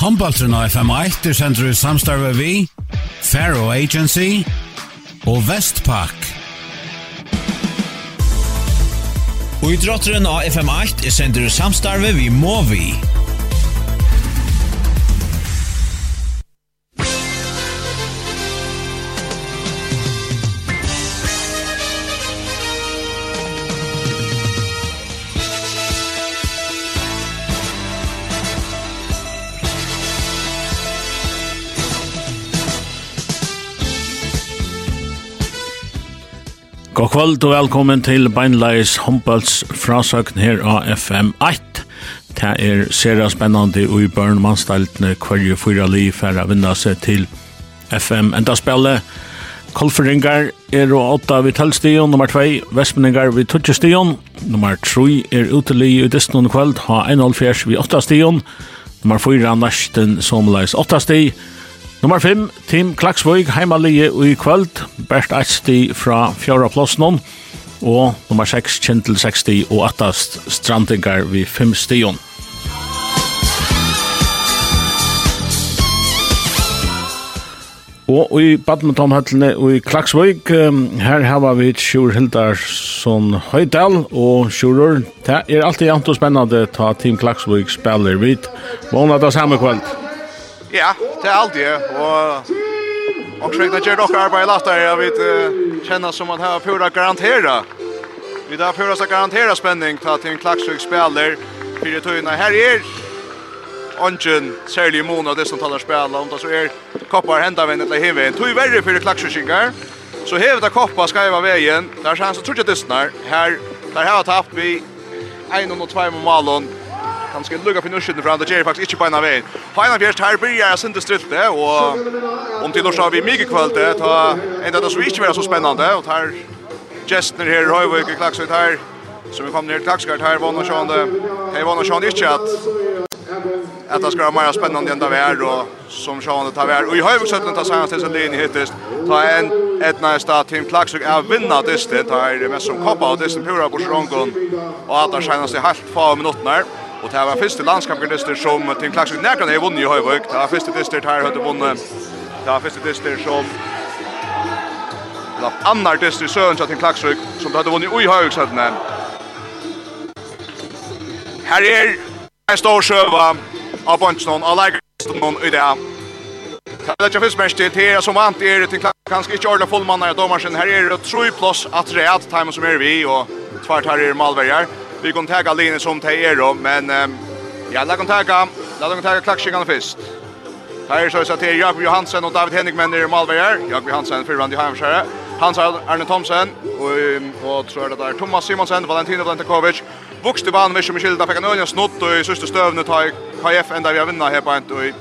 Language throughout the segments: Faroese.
Humboldtren av FM1 er sender i samstarve vi, Faro Agency og Vestpak. Og idrotteren av FM8 er sender i samstarve vi Movi. God kvöld og velkommen til Beinleis Humboldts frasøkn her av FM1. Det er sera spennande og i børn mannstæltene hverje fyra liv for å vinne seg til FM enda spillet. Kolferingar er og 8 vid tølstion, nummer 2, Vestmeningar vid 20 stion, nummer 3 er utelig i distan kvöld, ha 1,5 vid 8 stion, nummer 4 er nesten somleis 8 stion, Nummer 5, Tim Klaksvøg, heimalige i kvöld, best et sti fra fjara plåsnån, og nummer 6, Kjentil 60 og attast strandingar vi 5 stion. Og i badmintonhøllene og i Klaksvøg, her har vi Sjur Hildarsson Høydal og Sjurur. Det er alltid jant og spennende ta Team Klaksvøg spiller vidt. Våna da samme kveld. Ja, det er alltid, og Och så räknar jag dock arbetar låter Jeg vet känna som att här pura garantera. Vi där pura så garantera spänning ta till en klacksjuk spiller. för det tunna här Ongen særlig mån av det som talar spela om det så er koppar henda vinn eller hinvinn. Tog verre fyrir klaksjusingar. Så hevet av koppa skaiva vegin. Der er hans og trutja dystnar. Her, der heva tapt vi 1-2 Malon. Han skal lukka for nurskytten fra, han, det gjør faktisk ikke på en av veien. Heina Bjerst, her blir jeg sinte strilte, og om til norsk har vi mye kvöld, ta en av det som ikke var så spennende, og tar gestner her i Høyvøk i Klaksvøyt her, som vi kom ned til Klaksvøyt her, vann og sjående, hei vann og sjående ikke at att det ska vara mer spännande än det är och som Sean tar vi vär. Och i höjvåg sätten tar sig till sin linje hittist. Ta en ett nästa team Klaxuk är vinna distet. Ta är det mest som koppa av distet pura på Sjöngån. Och att det känns i halvt få minuter. Och det här var första landskapsdyster som Tim Klaxvik nära när vunnit i Höjvik. Det var första dyster här hade vunnit. Det var första dyster som Det Eller annar dyster i Sören Tim Klaxvik som hade vunnit i Höjvik så Här är en stor söva av Böntsson av Lägerstånden i det. Det är först mest det här som vant är till kanske inte ordna fullmannar i domarsen. Här är det tre plus att det är som är vi och tvart här är Malbergar vi kan ta linjen som det är men um, ja, la kan ta la kan ta klackskingarna först. Här så att det är Jakob Johansen och David Henrikmen i Malmö. Jakob Johansen för Randy Hamskär. Hans Arne Thomsen och och tror det där Thomas Simonsen, Valentino Valentinkovic. Vuxte barn med Michel där fick en snott och i sista stövnet har KF ända vi har vunnit här på en och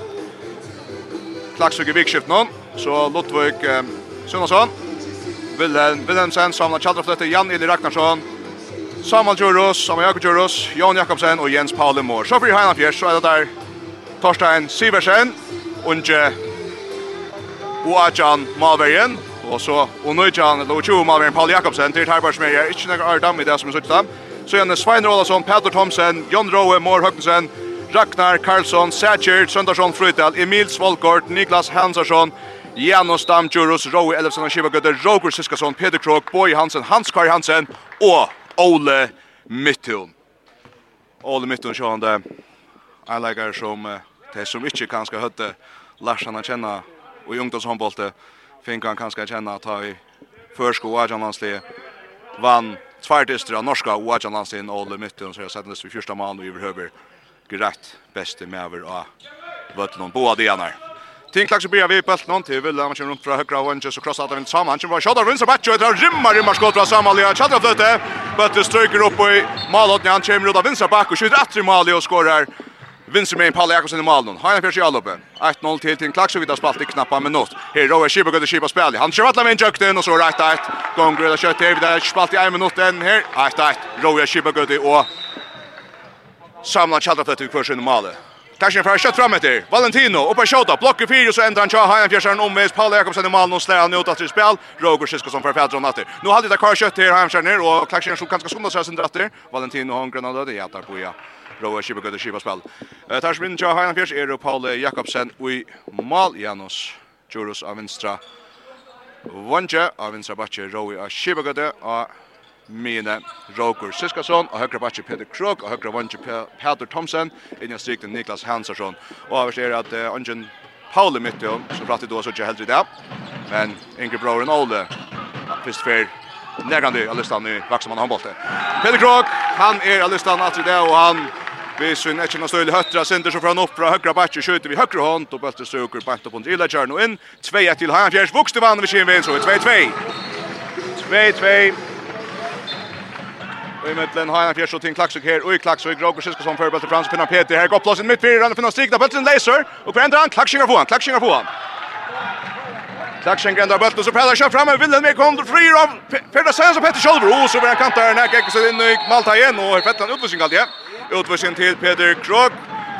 Klaxvik i vikskift någon. Så Lotvik Sunnarsson. Wilhelm Wilhelmsen samlar Chadra för Jan Eli Ragnarsson. Samuel Djuros, Samuel Jakob Djuros, Jan Jakobsen og Jens Paul Mår. Så fyrir Heinan Fjers, så er det der Torstein Siversen, unge Boajan Malvergen, og så Unujan Lochu Malvergen Paul Jakobsen, til Tarbar som er ikke noe Ardam i det som er suttet dem. Så det Svein Rålasson, Peter Thomsen, Jon Rowe, Mår Høgnesen, Ragnar Karlsson, Sætjer, Søndarsson Frøydal, Emil Svolgård, Niklas Hansarsson, Janus Damdjurus, Rowe Elefsen og Kibagødder, Roger Siskason, Peter Krog, Boy Hansen, Hans Kari Hansen og Ole Mittun. Ole Mittun som jag lägger som det som ikke kanske høtte Lars han känna och i ungdomshåndboltet fikk han kanskje känna ta i försko og Ajanlandslige vann tvärtistra av norska og Ajanlandslige Ole Mittun så jag sätter det för första og och överhöver greit bäste med over av Vøtlund. båda Dianar. Tin klax blir vi på någon till vill man kör runt från högra och just krossar out av en sam han kör shot runt så back och drar rimmar rimmar skott från Samalia chatta flöte but the striker upp i målet när han kommer runt av vänstra back och skjuter att i mål och skorar Vinser med en Palle Jakobsen i målen. Har han fjärde alloppe. 1-0 till till Klax och vi tar spalt i knappa minut. Här Rowe Schieber går till spel. Han kör alla med en jökten och så rätt ett. Gång gröda kött där där spalt i en minut den här. 1-1. Rowe Schieber går till och samlar chatta flöte i kursen i målet. Tashin fra kjøtt fram etter. Valentino, oppe i kjøtta, blokker fire, så ender han tja, han fjerseren omvis, Paul Jakobsen i malen, og slær han ut at det spil, Roger Siskosson fra Fedron atter. Nå hadde det kvar kjøtt her, han fjerseren, og Klaksjen slog ganske skunda seg sin dratter. Valentino, han grønna døde, ja, der på ja. Roger Kjipa gøyde spel. Eh Tersen vinner tja, han fjers, är Paul Jakobsen i mål Janus Jurus av vänstra. Vanja av vänstra backe Roger Kjipa gøyde, och Mine Roger Siskason og högra bakke Peter Krog og högra vanke Peter Thomsen inn i strikten Niklas Hansarsson. Og over ser at uh, Angen Pauli mitt om, så pratt det då så ikke helt det. Men Inge Broren Ole, først fer nærkande av listan i Vaksamann håndbolten. Peter Krog, han er av listan i det, og han Vi syns etchen noe støylig høttra sender så fra han opp fra høyre bakke, skjøter vi høyre hånd, og bøtter søker bant opp under Ilajern og inn. 2-1 til Hagen Fjers, vokste vann ved Kinvin, så er 2-2. 2-2. Och i mitten har han fjärs och till Klaxvik här och i Klaxvik Roger Siskason för bollen Frans. så finner Peter här går plats i mitt fyra finner strikna bollen laser. Och för ändrar han Klaxvingar på han Klaxvingar på han Klaxvingar ändrar bollen så Pelle kör fram och vinner med kom fri av Peter Sanz och Peter Kjolver. och så blir han kantar när Gekko så in i Malta igen och han utvisning alltid utvisning till Peter Krog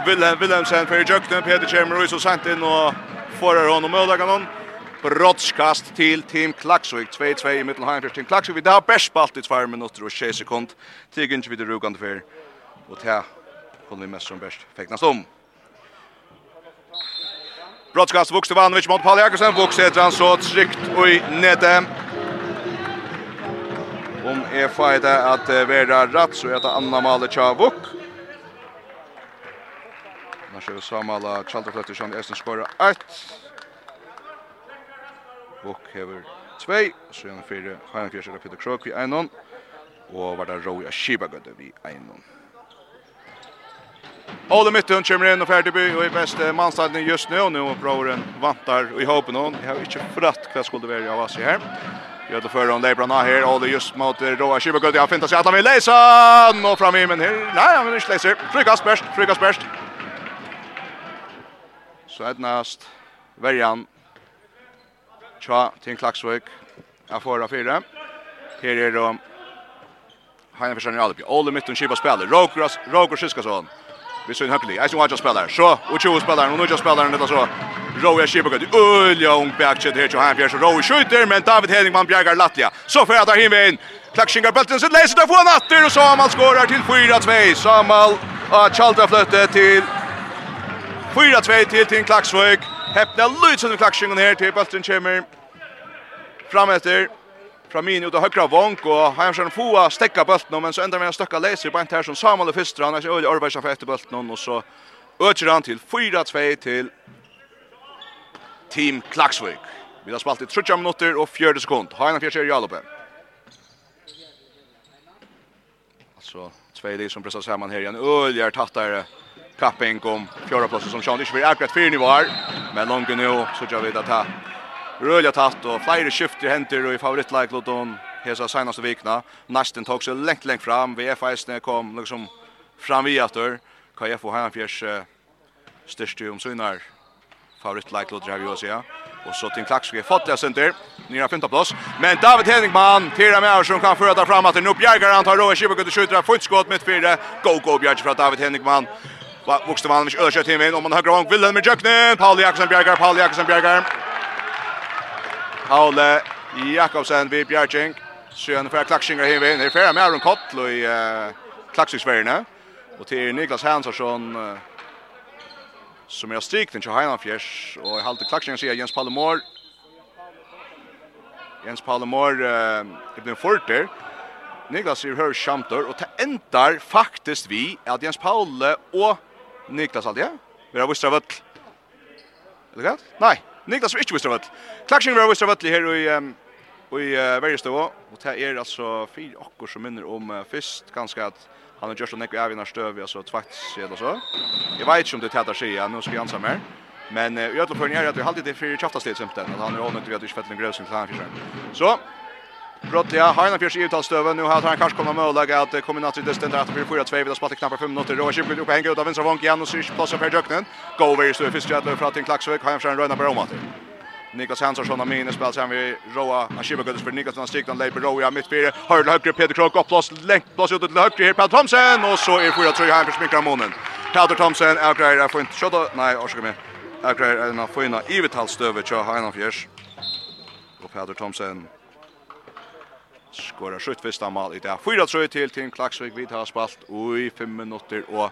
Wilhelm Wilhelmsen för Jökten Peter Chamber och så sent in och förar honom och lägger honom brottskast til Team Klaksvik. 2-2 i middel Heimfjørs Team Klaksvik. Vi har best spalt i 2 minutter og 6 sekund. Tig ikke videre rugande for. Og til kunne vi mest som best feknast om. Brottskast vokste Vanovic mot Paul Jakobsen. Vokste etter han så trygt og i nede. Om er fighter at vera rett, så er Anna Male Tjavuk. Nasjø Samala Tjaltafletter som Esten skårer 1. Bok hever 2, så igjen for Heinefjers og Peter Krok vi 1, og var det Roi Ashibagødde vi 1. Ole Mytten kommer inn og ferdig by og i beste mannstadning just nu, og nå broren vantar i håpen hon. Jeg har ikke fratt hva skulle være av oss her. Jag då förra om det bra här och det just mot Roa Kibegud jag finner sig att han vill läsa nå fram i men här nej han vill inte läsa frukast bäst frukast bäst så ett näst Verjan tja til Klaksvøk av fora fyra. Her er det Heine Fersen i Alibi. Ole Mytten Kipa spiller. Roger Siskason. Vi ser en høglig. Eisen Wadja spiller. Så, og spelar. spiller. Og Nudja spiller. Dette så. Roger Kipa gøtt. Ulja ung bakkjøtt her til Heine Fersen. Roger skjuter, men David Henningman bjergar Latlia. Så får jeg ta hinvein. Klaksingar bulten sin leiser til å få han atter. Og Samal skårer til 4-2. Samal og Tjalta flytter til 4-2 til Tinn Klaksvøk. Hepna lutsen under klaksingen her til Bøltren kommer fram etter. Fra min ut av høyre vonk, og Heimskjern få stekka bølten, men så enda med en stakka leser en her som Samuel og Fystra, han er ikke øyelig arbeidsa for etter bølten, og så øker han til 4-2 til Team Klaksvik. Vi har spalt i 30 minutter og 40 sekund. Har Heina fjerser Jalope. Altså, tvei li som pressar saman her igjen. Øyelig er tatt der kapping om fjärde platsen som Sean Ishberg akkurat fyra nivåer. Men långt nu så jag vet att ha rörliga tatt och flera skifter händer och i favoritlag låt hon hesa senaste vikna. Nästan tog sig längt längt fram. VFS när kom liksom fram vi efter. KF och Hanfjärs störst om synar favoritlag låt det här vi ja. Och så till Klaxvik fått det center. Nya femte plats. Men David Henningman till med som kan föra fram att nu Bjärgar han tar Rowan Schibbe skjuter ett skott mitt fyra. Go go Bjärgar från David Henningman. Vuxte vann ikke ødekjøtt himmelen, Om man högra grann Wilhelm i Jøknen, Pauli Jakobsen Bjergar, Pauli Jakobsen Bjergar. Pauli Jakobsen vid Bjergjeng, sjøen for klaksinger Det är färre med Aron Kottlo i uh, klaksingsvergene, Och till Niklas Hansson, uh, som er strikt den Heinanfjers, Fjärs och halte klaksinger sig Jens Pallemor, Jens Pallemor uh, er fort där. Niklas är hör kjamter, och ta ändar faktiskt vi att Jens Paul och Niklas alltid, ja? Vi har vistra völl. Er det galt? Nei, Niklas var ikke vistra völl. Klaksing var vistra völl her i, um, i uh, Vergestøvå. Og det er altså fire akkur som minner om uh, fyrst, ganske at han har gjort sånn ekkur avgjørende støv, altså tvaktsid og så. Jeg vet ikke om det tætar seg, ja, nå skal jeg ansa mer. Men uh, i ødelopphøringen er at vi halvdelt er fyrir kjaftastil simpelthen, at han er ånøyt vi at vi ikke fett en grøvsing til han fyrir Så, Brottliga har en fjärs i uttalstöven. Nu har han kanske kommit med läge att kombinatorer det ständer att vi får två vid spalt knappar 5 minuter. Roger blir uppe hänger ut av vänstra vank igen och syrs plats för Jöknen. Go over så först jävla för att en klaxvik har han för en röna på Romat. Niklas Hansson har minus spel sen vi Roa Ashiba Guds för Niklas Nastik den lägger Roa mittfältet. Hör högre Peter Krok upp plats längt plats ut till högre här på Thomsen och så är 4-3 här för smickra månen. Peter Thomsen outgrejer får inte shot. Nej, ursäkta mig. Outgrejer en fina i vitalstövet så har han fjärs. Och Peter Thomsen skåra skjøtt fyrsta mål i dag. 4-3 til Tim Klaksvik, vi har spalt i 5 minutter og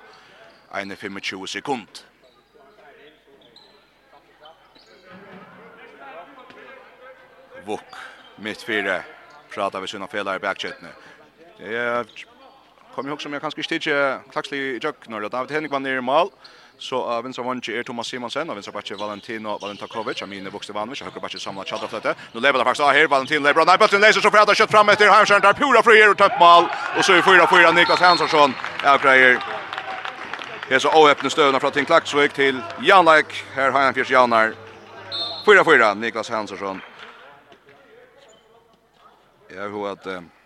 1-25 sekund. Vuk, mitt fire, pratar vi sina felare i bakkjøttene. Det er, kom ihåg som jeg kanskje ikke tidsi Klaksvik i jøk, når David Henrik var nere i mål. Så uh, vinstra vange er Thomas Simonsen, og vinstra bakke Valentino Valentakovic, og mine vokste vanvitch, og høyre bakke samla tjadra flette. Nå lever det faktisk av her, Valentino lever, nei, bøtten leser så fredag, kjøtt fram etter, Heimskjern der, pura fri frier og tøtt mal, og så er 4-4, Niklas Hansson, avgreier. Her så åhøpne støvna fra Tink Laksvøk til Jan Leik, her har han fjers Janar. 4-4, Niklas Hansson. Jeg har hørt at... Uh,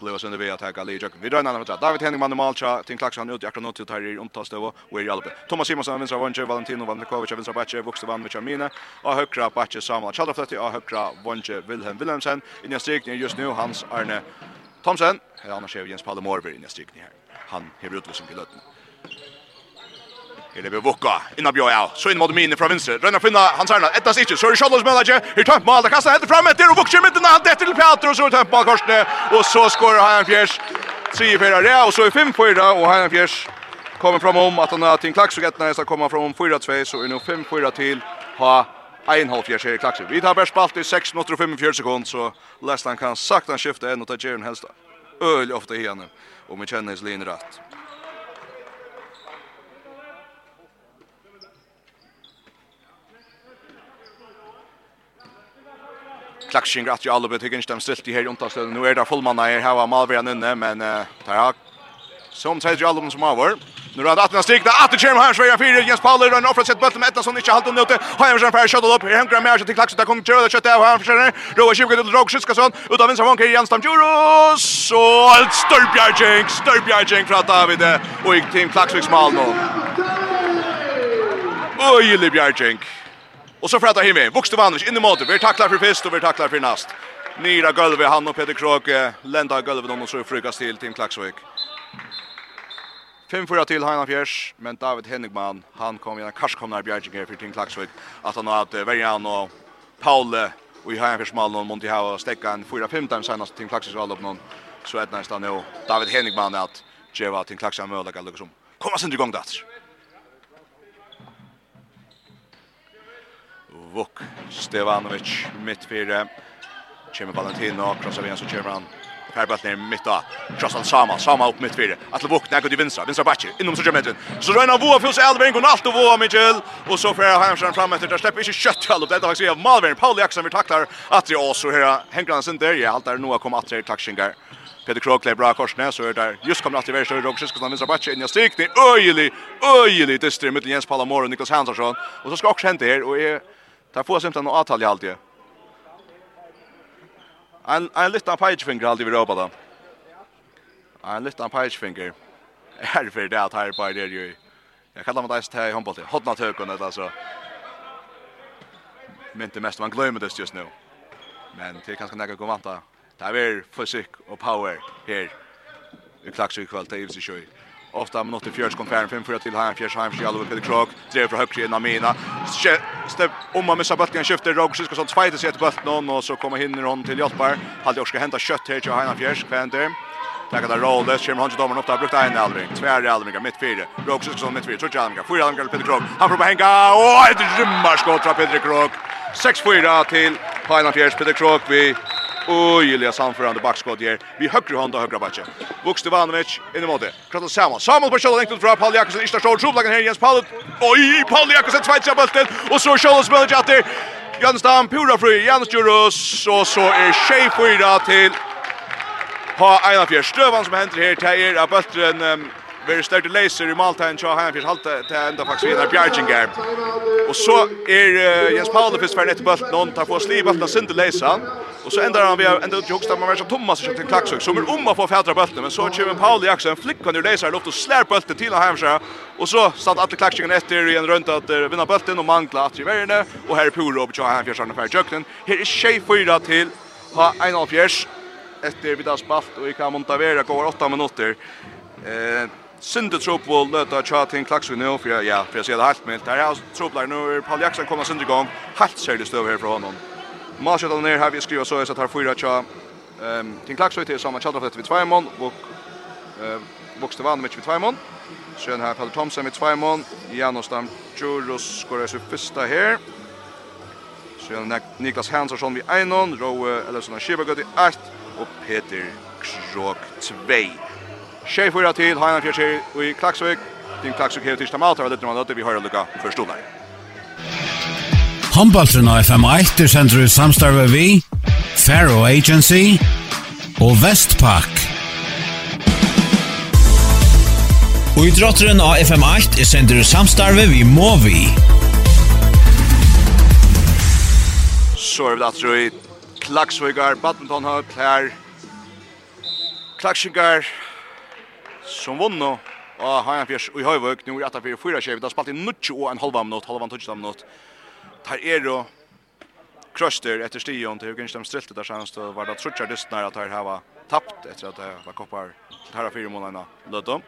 blev sen under vi att Lee Jack. Vi drar annan. David Henning man Malcha, Tim Clarkson ut i akkurat nåt tar i omtastöva och är Albe. Thomas Simonsson vänstra vänster Valentino van Mikovic vänstra backe vuxte van med Amina och högra backe Samuel Chadrofletti och högra vänster Wilhelm Wilhelmsen. I nästa strikt just nu Hans Arne Thomsen. Annars är Jens Palle Morberg i nästa strikt här. Han har utvisning till lötten. Her vi Vukka, inna bjør av, så inn mot minne fra venstre. Rønner finna hans herna, etta sikje, så er det Kjallås møllage, her tømt mal, Da kasta hentet fram etter, og Vukka midten, han detter til Peter, og så er tømt mal korsene, og så skårer Hajan Fjers, 3-4 rea, og så er 5-4, og Hajan Fjers kommer fram om at han har til klaks, og etter så kommer han fram om 4-2, så er nå 5-4 til ha Einholt Fjers her i klaksen. Vi tar bare spalt i 6 minutter og 45 sekunder. så Lestan kan sakta skifte en. og ta Jeren helst øl ofte igjen. Og vi kjenner hans linje rett. klaxing att ju alla bet hyggins dem stilt i här runt oss nu är det fullmanna här har Malvern inne men tar som säger ju alla som har över nu har det att stigna att det kommer här Sverige fyra Jens Paul och offrar sitt bult med som inte halt om ute har jag en färd shot upp hem gram mer till klaxet där kommer köra kött av han försöker då Roa 20 till Drog Skyskason utav vänster vanker Jens Tamjuro så allt Störbjärging Störbjärging från David och i team Klaxviks Malmö Oj, Libjarjink. Och så frätar himme. Vuxtevanovic in i mål. Vi tacklar för fest och vi tacklar för nast. Nira golvet han och Peter Krok lända golvet och så frukas till Tim Klaxvik. 5-4 till Heinan Fjärs, men David Hennigman, han kom igen, kanske kommer karskomnar här för Tim Klaxvik. Att han har att Verjan och Paul och i Heinan Fjärs mål och Monti Hava stäcka en 4-5 senast Tim Klaxvik var upp någon. Så är det nästan nu David Hennigman att Jeva Tim Klaxvik möjliga lyckas om. Komma sen igång där. Vuk Stevanovic mitt fyrir Kjemi Valentino, krossa vi så kjemi han Perbat ner mitt av. Krossa han Sama, Sama upp mitt fyrir. Atle Vuk, nekko til vinstra, vinstra backi, innom så kjemi etter. Så røyna Voa fjóls Elvering, og alt og Voa Mitchell. Og så fyrir Heimstrand fram etter, der slipper ikke kjøtt til Dette faktisk er Malvering, Pauli Jaksen, vi taklar Atri Ås, så her henger Sinter, sin der. Ja, alt er noa kom Atri, takk Shingar. Peter Krog klär bra korsnä så är där just kommer att i värsta Roger ska stanna vinstra batch in i stick det öjlig öjlig det Jens Palamor och Niklas Hansson och så ska också hända här och är Ta får simpelthen noe avtale i alltid. En, en liten peitfinger alltid vi råper da. En liten peitfinger. Er for det at her bare er jo Jeg kallar meg det til i håndball til. Hodna tøkken, det altså. Mynte mest, man glömmer det just nu. Men til kanskje nekka kom vanta. Det er fysikk og power her. Vi klakser i kvall, det er i ofta 8 minutter fjørs kom færen, 5-4 til Heim, fjørs Heim, Sjall og Peder Krog, drev fra høyre innan Mina. Stepp om han missar bøtten, skifter Rogg, skal sånn sveite seg etter bøtten, och så kommer hinner hon till Hjalpar. Hade Jorska henta kött här till Heim fjørs, kvender. Tackar där Rolles, kommer han till domaren upp där, brukt en Alvring, tvär Alvring, mitt fyra, Rogg, Sysksson, mitt fyra, Trudge Alvring, fyra Alvring, Peder Krog, han får bara hänga, och ett rymmar skott från Peder Krog, 6-4 till Heim fjørs, Peter Krog, vi Ojliga samförande bakskott här. Vi högre hand och högra backe. Vuxte Vanovic in i måte. Krata Samuel. Samuel på kjolen enkelt fra Paul Jakobsen. Ikke står tjoblagen her, Jens Paul. Oj, Paul Jakobsen tveit seg bulten. Og så kjolen spiller Jatter. Jens Dam, Pura Fry, Jens Jurus. Og så er tjej fyra til på Einar fjärd. Strövan som henter händer här. Tejer. Bulten. Um, Very start laser i Maltain tja han fyrir halta til enda faktisk vidar Bjarginger. Og så er uh, Jens Paul fyrst fernet til bulten og tar på sliv bulten sin til leisa. Og så endar han vi enda upp joksta man versa Thomas kjøpt en klaksøk som er om å få fædra bulten men så kjem Paul Jackson flickar nu leisa luft og slær bulten til han Og så satt alle klaksøkene etter i en rundt at uh, vinna bulten og mangla at i verne og her Puro opp tja han fyrst fernet jøkken. Her er tjei fyra til ha 1.5 etter vi da spalt og vi kan montavera går 8 minutter. Eh, Sinde Tropol løta tja til en klaksvinn nå, for ja, for jeg sier det helt mildt. Her er Troplar nå, er Paul Jackson kommer sinde gang, helt særlig støv her fra honom. Marsjøttal ned her, vi skriver så, at her fyra tja um, til en klaksvinn til saman Kjaldrafett vid Tveimon, og uh, Vokste Vanovic vid Tveimon. Sjøen her, Pelle Thomsen vid mån. Janos Damtjuros skorer seg fyrsta her. Sjøen Niklas Hansson vid Einon, Roe Ellersen og Skibagøt i 1, og Peter Krog 2. Tjej fyra till, Hainan och i Klaxvik. Din Klaxvik heter Tistam Altar, det man vi har lukka förstod där. Håndballtrun av FM1 er sender ut samstarve vi, Faro Agency og Vestpak. Og idrotteren av FM1 er sender ut samstarve vi Movi. Så er vi datter i Klaksvøygar, Badmintonhøy, Klær, Klaxvikar, som vunno og Hajanfjers i Høyvøk, nå er 8-4-4 kjev, det har spalt i 90 og en halva minutt, halva minutt, halva minutt. Der er jo krøster etter stion til Hugen Stem Strilte, der senest var det trutjar dystnar at her hava tapt etter at det var koppar til herra fire månedene lødom.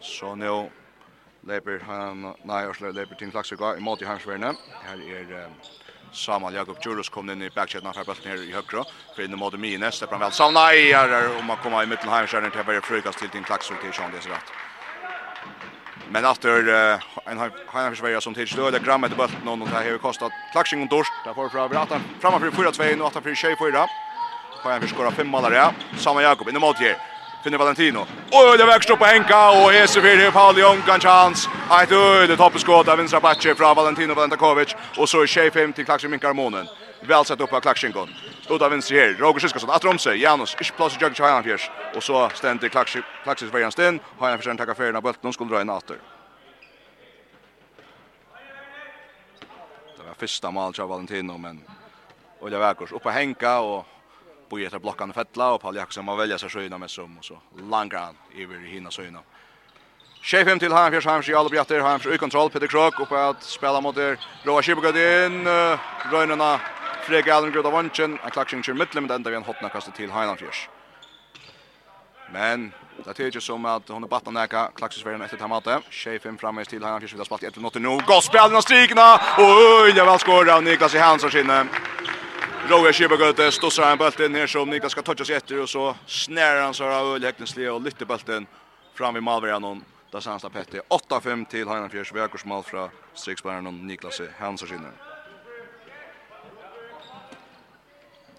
Så nå leper han, nei, Ørsler leper til Klaksøka i måte i Hansverne. Her er Samuel Jakob Jurus kom inn i backchatten av bollen här i högra. För in mot mig nästa fram väl. Så nej, om man kommer i mitten här så är det bara frukas till din klaxol till Sean det så rätt. Men efter en Heinrich Schweiger som till stöd där gramma bulten någon och det har kostat klaxing och dorst. Där får från Bratan framan för 4-2 och 8 för 24. Heinrich skorar fem mål där. Samuel Jakob in mot här finner Valentino. Och det växer upp Henka och Hese för det Paul Jong kan chans. Ett öde toppskott av vänstra backen från Valentino Valentakovic och så är Shea 5 till Klaxin Minkarmonen. Väl sett upp av Klaxingon. Ut av vänster här. Roger Siskason att romse. Janus inte plats i Jökis Hajan fjärs. Och så ständer Klaxin Klaxin för Jansten. Har han tacka affären av bulten de skulle dra in åter. Det var första mål av Valentino men Olja Väkors uppe Henka och boi etter blokkene fettla, og Paul Jakobsen må velja seg søgna med som, og så langer han iver i hina søgna. 25 til Hamfjers, Hamfjers i alle bjatter, Hamfjers i kontroll, Peter Krok oppe at spela mot der, Roa Kibogad inn, Røynena, Frek Allen Grud av Vanchen, en klaksing kjør mittlen, men enda vi en hotna kastet til Heinanfjers. Men det er ikke som at hun er batten neka, klaksesverden etter Tamate, 25 frammeis til Heinanfjers, vi har spalt i 1-0 nå, godt spelen av strikene, og øyne vel skåret av Niklas i Hansson sinne. Roger Kibagöte stossar en bult in här som Niklas ska toucha sig efter och så snärar han så av Ulle Häcknesle och lyfter bulten fram vid Malverjanon. Där Sansta Petti 8-5 till Heinan Fjärs Väkorsmal från Strixbäraren och Niklas Hansarskinner.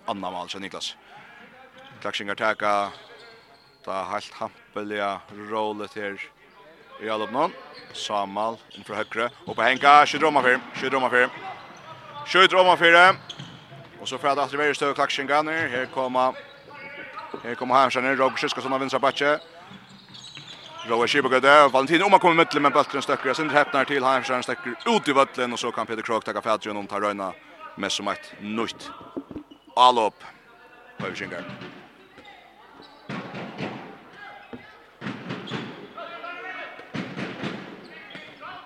Anna Malsa Niklas. Klaxingar täcka ta helt hampeliga rollet här i Alopnon. Samal inför högre och på Henka, 20 drömmar för. 20 drömmar för. 20 drömmar för. Och så för att det stöd klaxen går ner. Här kommer här kommer Hansson ner Roger Sjöskasson av vänstra backe. Roger Sjöberg där Valentin om man kommer mitt men bollen stöcker sen häpnar till Hansson stöcker ut i vallen och så kan Peter Krok ta fatt ta röna med som ett nytt allop. Översingar.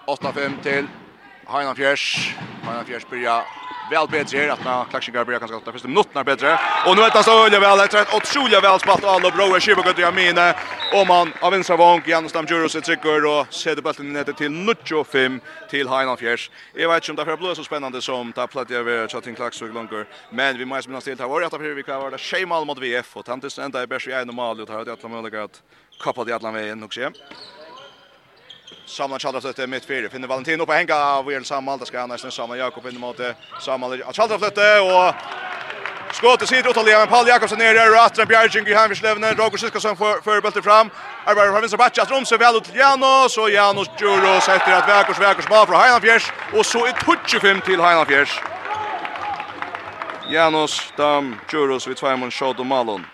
Åtta fem till Heinan Fjärs. Heinan Fjärs börjar väl bättre här att när Klaxen Garber kan skapa första minuten är bättre. Och nu är det så öliga väl efter ett otroligt väl spalt av alla broer Shiva går jag Amine. Och man av en savank Jan Stam Juros ett trycker och sätter bollen ner till Nucho 5 till Heinan Fjärs. Jag vet inte om det här blir så spännande som ta platt jag vid Chatting Klaxen långt. Men vi måste minnas till här var det att vi kvar det Shemal mot VF och tant det ända är bäst vi är normalt och har det alla möjliga att kappa det alla vägen också. Samman Chaldraft ut mitt fyra. Finner Valentin upp och hänga av Jörn Samman. Där ska han nästan Samman Jakob in mot Samuel Chaldraft flytte och Skottet sitter åt Men Paul Jakobsen nere och Atran Bjergjeng i Hammerslevnen. Roger Siskason bulten fram. Arbetar från vänstra backen. Atran omser väl ut till Janos och Janos Djuro sätter att Väkors Väkors mål från Heinafjärs. Och så ett 25 till Heinafjärs. Janos, Dam, Djuros vid tvärmån, Shod och Malon.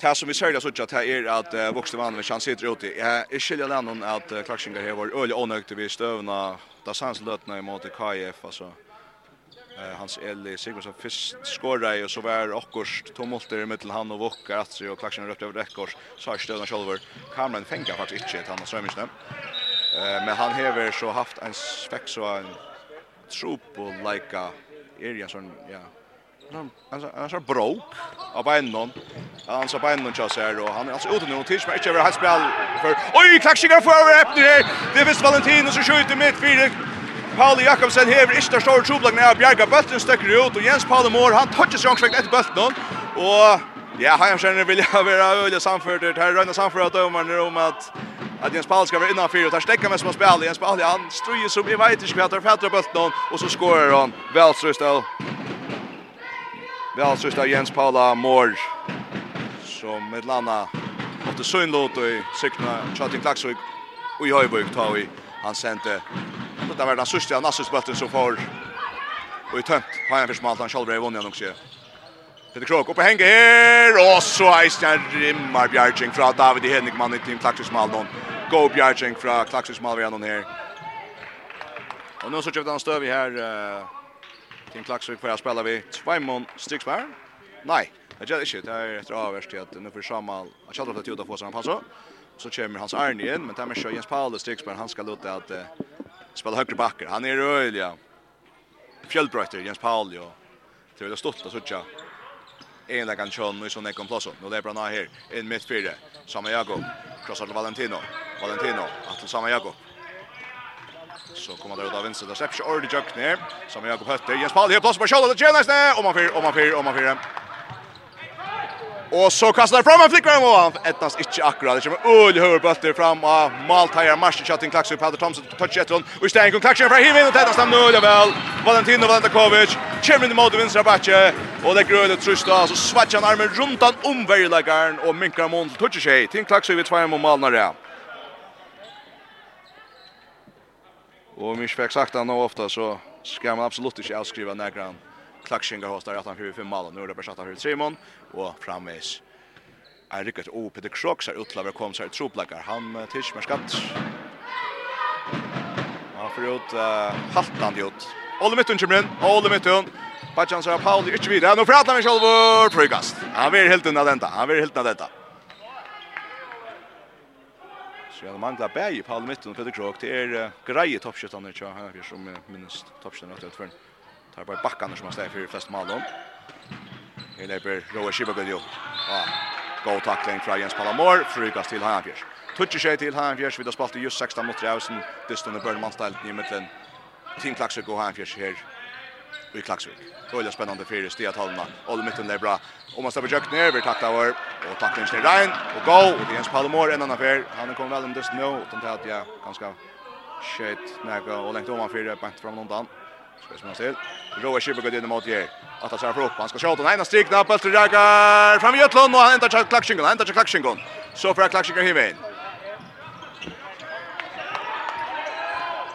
Det som vi ser det att det är att vuxna vann med chans sitter ute. Jag är skilja den om att Klaxingar här var öle onökt vi stövna Det sanns lötna emot KF alltså. Eh hans Elli Sigurdsson först skorrar och så var Ockors tumulter mellan han och Vokkar att så Klaxingar rött över räckors så stövna själver. Kameran fänkar faktiskt inte att han har strömmisnä. Eh men han häver så haft en spex så en trupp och lika Eriason ja han han så bro av benen. Han så benen kör så här och han är alltså ute nu tills men inte över hans spel för oj klackschiga för över öppnar det. Det visst och som skjuter mitt fyra. Paul Jakobsen här i största stor trubbel när Bjerga bulten sticker ut och Jens Paul Moore han touchar sig också efter bulten och Ja, han känner vill jag vara öle samfört det här runda samfört att domaren om att att Jens Paul ska vara innanför och tar stäcker med som spelar Jens Paul han strujer som i vet inte vad han fattar bulten och så skorar han. Väl så Vi har sista Jens Paula Mår som med landa åtte synlåt och i Chatting Klaxvik och i Höjbuk tar vi han sente. Det var den sista Nassus som får och i tømt har han försmalt han själv i vunnen också. Peter Krok uppe hänger här och så är rimmar Bjarging från David Henrikman i team Klaxvik Maldon. Go Bjarging från Klaxvik Maldon här. Och nu så kör han støv i här Tim Klaksvik för att spela vi Tvajmon Styxberg. Nej, det är inte. Det är efter avvärst att nu får Samal att Chalmers att juda få sig en pass. Så kommer hans Arne in, men där med Jens Paul Styxberg han ska låta att uh, spela högre backer. Han är rörlig. Ja. Fjällbröter, Jens Paul, Ja. Det är stort att söka. En där kan Sean Nilsson är komplosson. Nu det är bra här. En mittfyrare. Samma Jakob. Krossar Valentino. Valentino. Att Samma Jakob. Så kommer det ut av venstre. Det släpps ju ordet jökt ner. Som Jakob Hötter. Jens Pahl helt plats på Charlotte. Tjena snä. Om man fyr, om man fyr, om man fyr. Og så kastar han fram en flickar och han Ettnas inte akkurat. Det kommer öl höger bötter fram. av Maltajer marschen Chatting in Klaxu. Peter Thomsen touch ett hon. Och i stänk och Klaxu från Hivin. Och tättas nu öl väl. Valentino Valentakovic. Kommer in i mål till vänstra backe. Och det gröle trösta. Så svatjar han armen runt han om värjläggaren. Och minkar mål touch sig. Till Klaxu vid två mål när det Och mig fick sagt han ofta så ska man absolut inte avskriva några gran hos hostar att han skriver fem mål nu är det bara Satta Simon och framvis är riktigt o Peter Krox är utlaver kom så troplackar han tisch med skatt. Ja får ut haltande ut. Olle mittun kommer in. Olle mittun. Bachan så Pauli Nu vidare. Nu pratar vi själva. Frukast. Han vill helt undan detta. Han vill helt undan detta. Så jag manglar bäj i Paul mitten og Peter Krok. Det er greje toppskyttan nu tror jag som minst toppskyttan att utför. Tar bara backarna som har steg for flest mål då. Här löper Roa Shibaguljo. Ja. Go tackling från Jens Palamor. Frukas till Hanfjärs. Tutsi sig till Hanfjärs. Vi har spalt i just 16 mot Rausen. Det står under Börnman ställt i mitten. Team Klaxvik och Hanfjärs här i Klaxvik. Rullar spännande fyra stia talna. Olle mitten där bra. Och man släpper jökten över tack där och tackling till Rein. och goal och det är Jens Palmor en annan affär. Han kommer väl om just nu och tänkte att jag ganska shit näga och längt om han för bant från undan. Så som man ser. Roa Schipper går in mot Jer. Att han upp. Han ska skjuta den ena strikna på till Jagar. Fram i Götlund. och han ändrar till klacksingen. Han ändrar till klacksingen. Så för klacksingen in.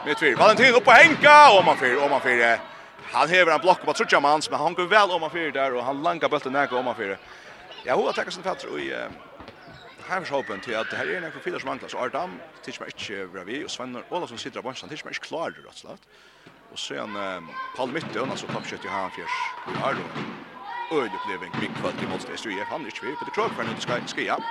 Mitt fyr. Valentin upp på Henka och man fyr och man fyr. Han hever en blokk på trutja mans, men han går vel om han fyrir der, og han langar bulten nægge om han fyrir. Ja, hun har tekket sin fatter i Heimershåpen til at her er nægge fyrir som mangler, så Ardam tids meg ikke bravi, og Svenner Olavsson sitter av bansjen, tids meg ikke klar, rett og slett. Og så er han Paul Mytte, altså toppkjøtt i han fjers i Arlo. Øydepleving, mye kvart i motstid, så jeg han ikke vi, på det krog for han ikke skal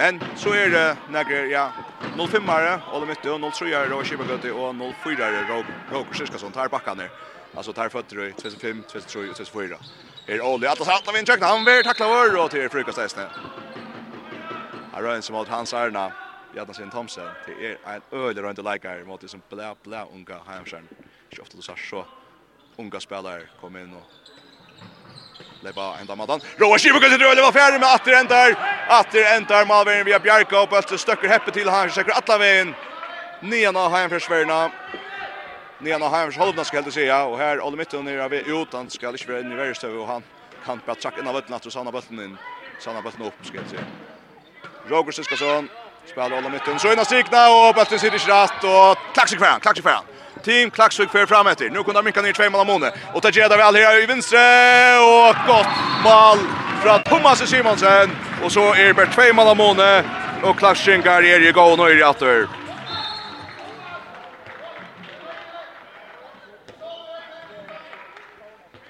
Men så er det nægge, ja, 05-are, Ola Mytte, 03-are, Rå Kibagøti, og 04-are, Roger Siskason, tar bakkene. Alltså tar fötter 2005, 2003 och 2004. Är Olli att han vi vintrökna. Han vill tackla vår och till frukast hästne. Här rör som mot Hans Arna. Jadna sin Thomsen. Det är en öle runt lika här mot som blä blä unga Hamstern. Så ofta du sa så unga spelare kom in och Leipa enda matan. Roa Kivu kan dröja var färdig med Atter Entar. Atter Entar Malvern via Bjarka och Bölte stöcker heppe till han säkert alla vägen. Nian av Heinfjärsverna. Nian och Heims halvna ska det säga och här Olle Mitten nere av utan ska det vara i värsta och han kan bara tjacka in av bollen att Sanna bollen in. Sanna bollen upp ska det säga. Roger Siskason spelar Olle under så innan strikna och bollen sitter i rätt och klaxig fram, klaxig fram. Team Klaxvik för fram efter. Nu kunde Minkan ner två mål Mone. Och tar Geda väl här i vänstre och gott mål från Thomas Simonsen. Och så är det två mål Mone och Klaxvik är i gå och i åter.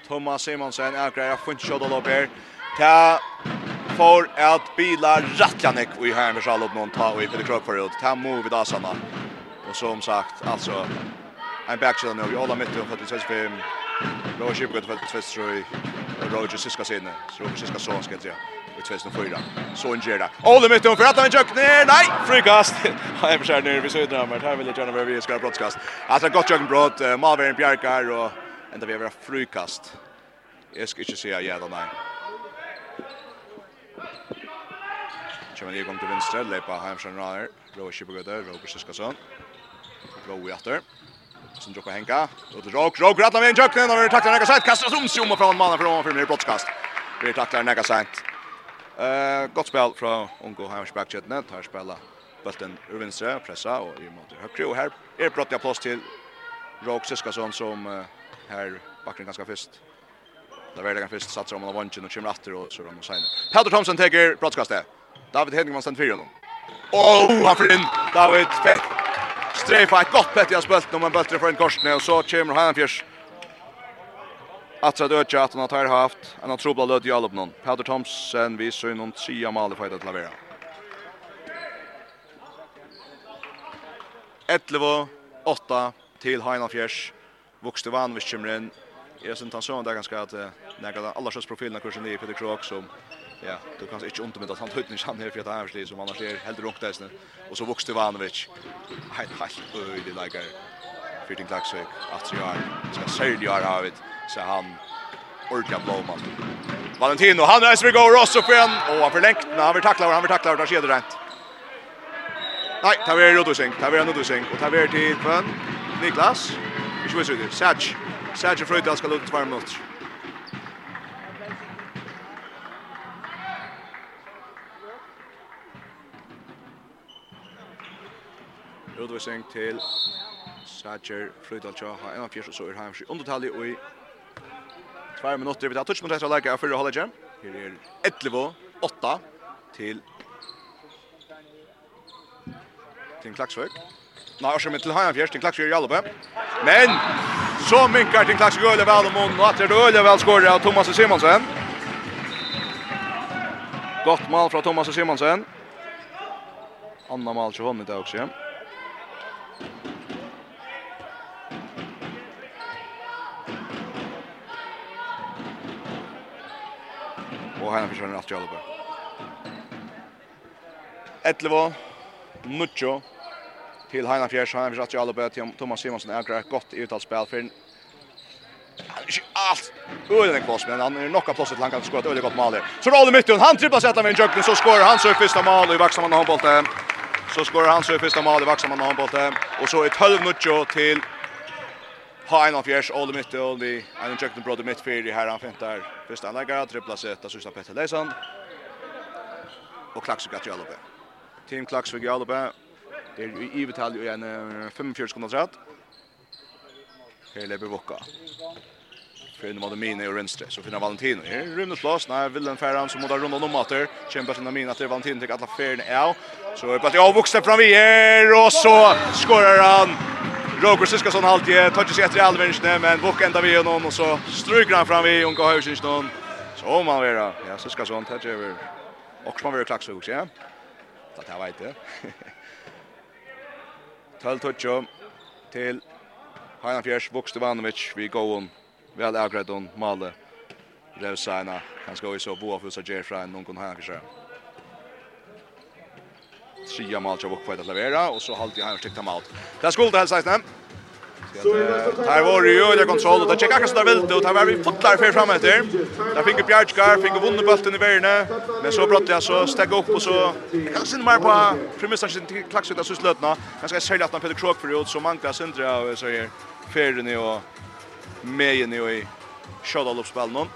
Thomas Simonsen är grejer får inte köra upp här. Ta för att bila Ratjanek och i här med Charlotte någon ta och i Peter Krok för förut. Ta move vid Asana. Och som sagt alltså en backshot nu. Jag håller mitt och för att vi Roger Shipgood för att tvätta i Roger Siska sinne. Så Roger Siska så ska jag säga. Vi tvättar. Så en gjerda. Ole mitt för att han jök ner. Nej, frikast. Han är försärd ner vid södra. Men här vill jag gärna vara vi ska brottskast. Alltså gott jöken brott. Malvern Bjarkar och enda vi har vært frukast. Jeg skal ikke si ja eller nei. Kjemmer Egon til venstre, leipa Heimstrøm Raner, Rå Kipagøyde, Rå Kristiskasson, Rå i atter, som drukker henka, og til Råk, Råk, Rattler med en tjøkken, og vi takler Nega sent, kastas om sjoma fra en mann mannen fra mannen fra brottskast. Vi takler Nega sent. Uh, godt spel fra Ungo Heimstrøm-kjettene, tar spela bulten ur venstre, pressa og i måte høyre, og her er brottet plass til Råk Siskasson som uh, Här backar ganska fest. Där väljer han först satsar om han vanchen och kommer åter och så de signar. Peter Thomsen tar brottskastet. David Hedningman stannar fyra honom. Oh, han får in. David Fett. Streifa ett gott bett i spelt när man bultar en korsne och så kommer han fjärs. Atra dödja att han har haft en otrolig löd i Alpnon. Peter Thomsen visar ju någon mal i för att lavera. 11 8 till Heinafjärs vuxte van vi kommer in. Jag syns han sån där ganska att när alla alla sorts profilerna kursen i Peter Krok som ja, du kan inte ont med att han höjt han här för att han är som annars är helt rukt där Och så vuxte van vi. Helt helt öj det lägger. Fitting Klaxvik, att jag ska sälja har havet så han ordentligt blåman. Valentino, han är Sverige går Rosso upp igen. och han förlängt när han vill tackla han vill tackla där det rätt. Nej, tar vi Rodosing, tar vi Rodosing och tar vi till Kvann. Niklas. Ikke visst ut. Sætj. Sætj Frøydal skal ut i tvær minutter. Utvisning til Sætjer Frøydal Tja har en av fjers og så er Heimsky undertallet og i tvær minutter. Vi tar touch mot etter leika av fyrre halvleikje. Her er 11 8 til til Klaksvøk. Nei, og så til Hajan Fjers, til Klaksjø i Jallope. Men, så minkar til Klaksjø Øle Valomon, og atter Øle vel skårer av Thomas Simonsen. Godt mal fra Thomas Simonsen. Anna mal til hånden i dag også. Og Hajan Fjers er alt i Jallope. Etlevo, Nuccio, til Heina Fjers, Heina Fjärs att alla til Thomas Simonsen, Simonsson äger ett uttalt spil, for Han er ikke alt øyne en kloss, men han er nok av plåset til han kan skåre et øyne godt mål her. Så Rolle mitten, han tripplar sig med en jøkken, så skårer han sitt første mål i Vaxamanna handbollte. Så skårer han sitt første mål i Vaxamanna handbollte. og så er 12 minuter till Heina Fjärs, Ole Mitten, i en jökning brådde mitt fyr i herran fintar. Första anläggare, tripplar sig ett av sista Petter Leisand. Och Klaxvik att Jalopé. Team Klaxvik Jalopé, Det er i betal i en 45 sekunder træt. Her lever Vokka. Fyrir mot Mina i venstre, så finner Valentino. Her rymmer plass, nei, Willem Ferran som må da runde om mater. Kjemper sin Mina til Valentino til alla ferien av. Så er plass, ja, vokser fra vi her, og så skorar han. Roger Siskason halvtid, tar ikke seg etter i alveringsene, men Vokka enda vi gjennom, og så stryker han fram vi, unga høysinsnån. Så må man vera, ja, Siskason, tar ikke over. Och så må vill klaxa också, ja. Det här vet jag. 12 touch till Heinan Fjärs Vukstevanovic vi går om väl akkurat om Malle Revsaina han ska ju så bo för så Jeffrey någon kan Heinan Fjärs Sia Malcha Vukfajda Lavera och så halvt i Heinan Stikta Malt. Det är skuld hälsa i Här var det ju öliga kontroll och det checkar så där vilt och tar var vi fotlar för fram efter. Där fick Bjarkar fick vunnit bollen i värne men så bröt jag så steg upp och så kanske inte mer på premissen till klax ut så slutna. Jag ska sälja att han Peter Krok för ut så många centra och så här färden och mejen i Sjödal upp spelen någon.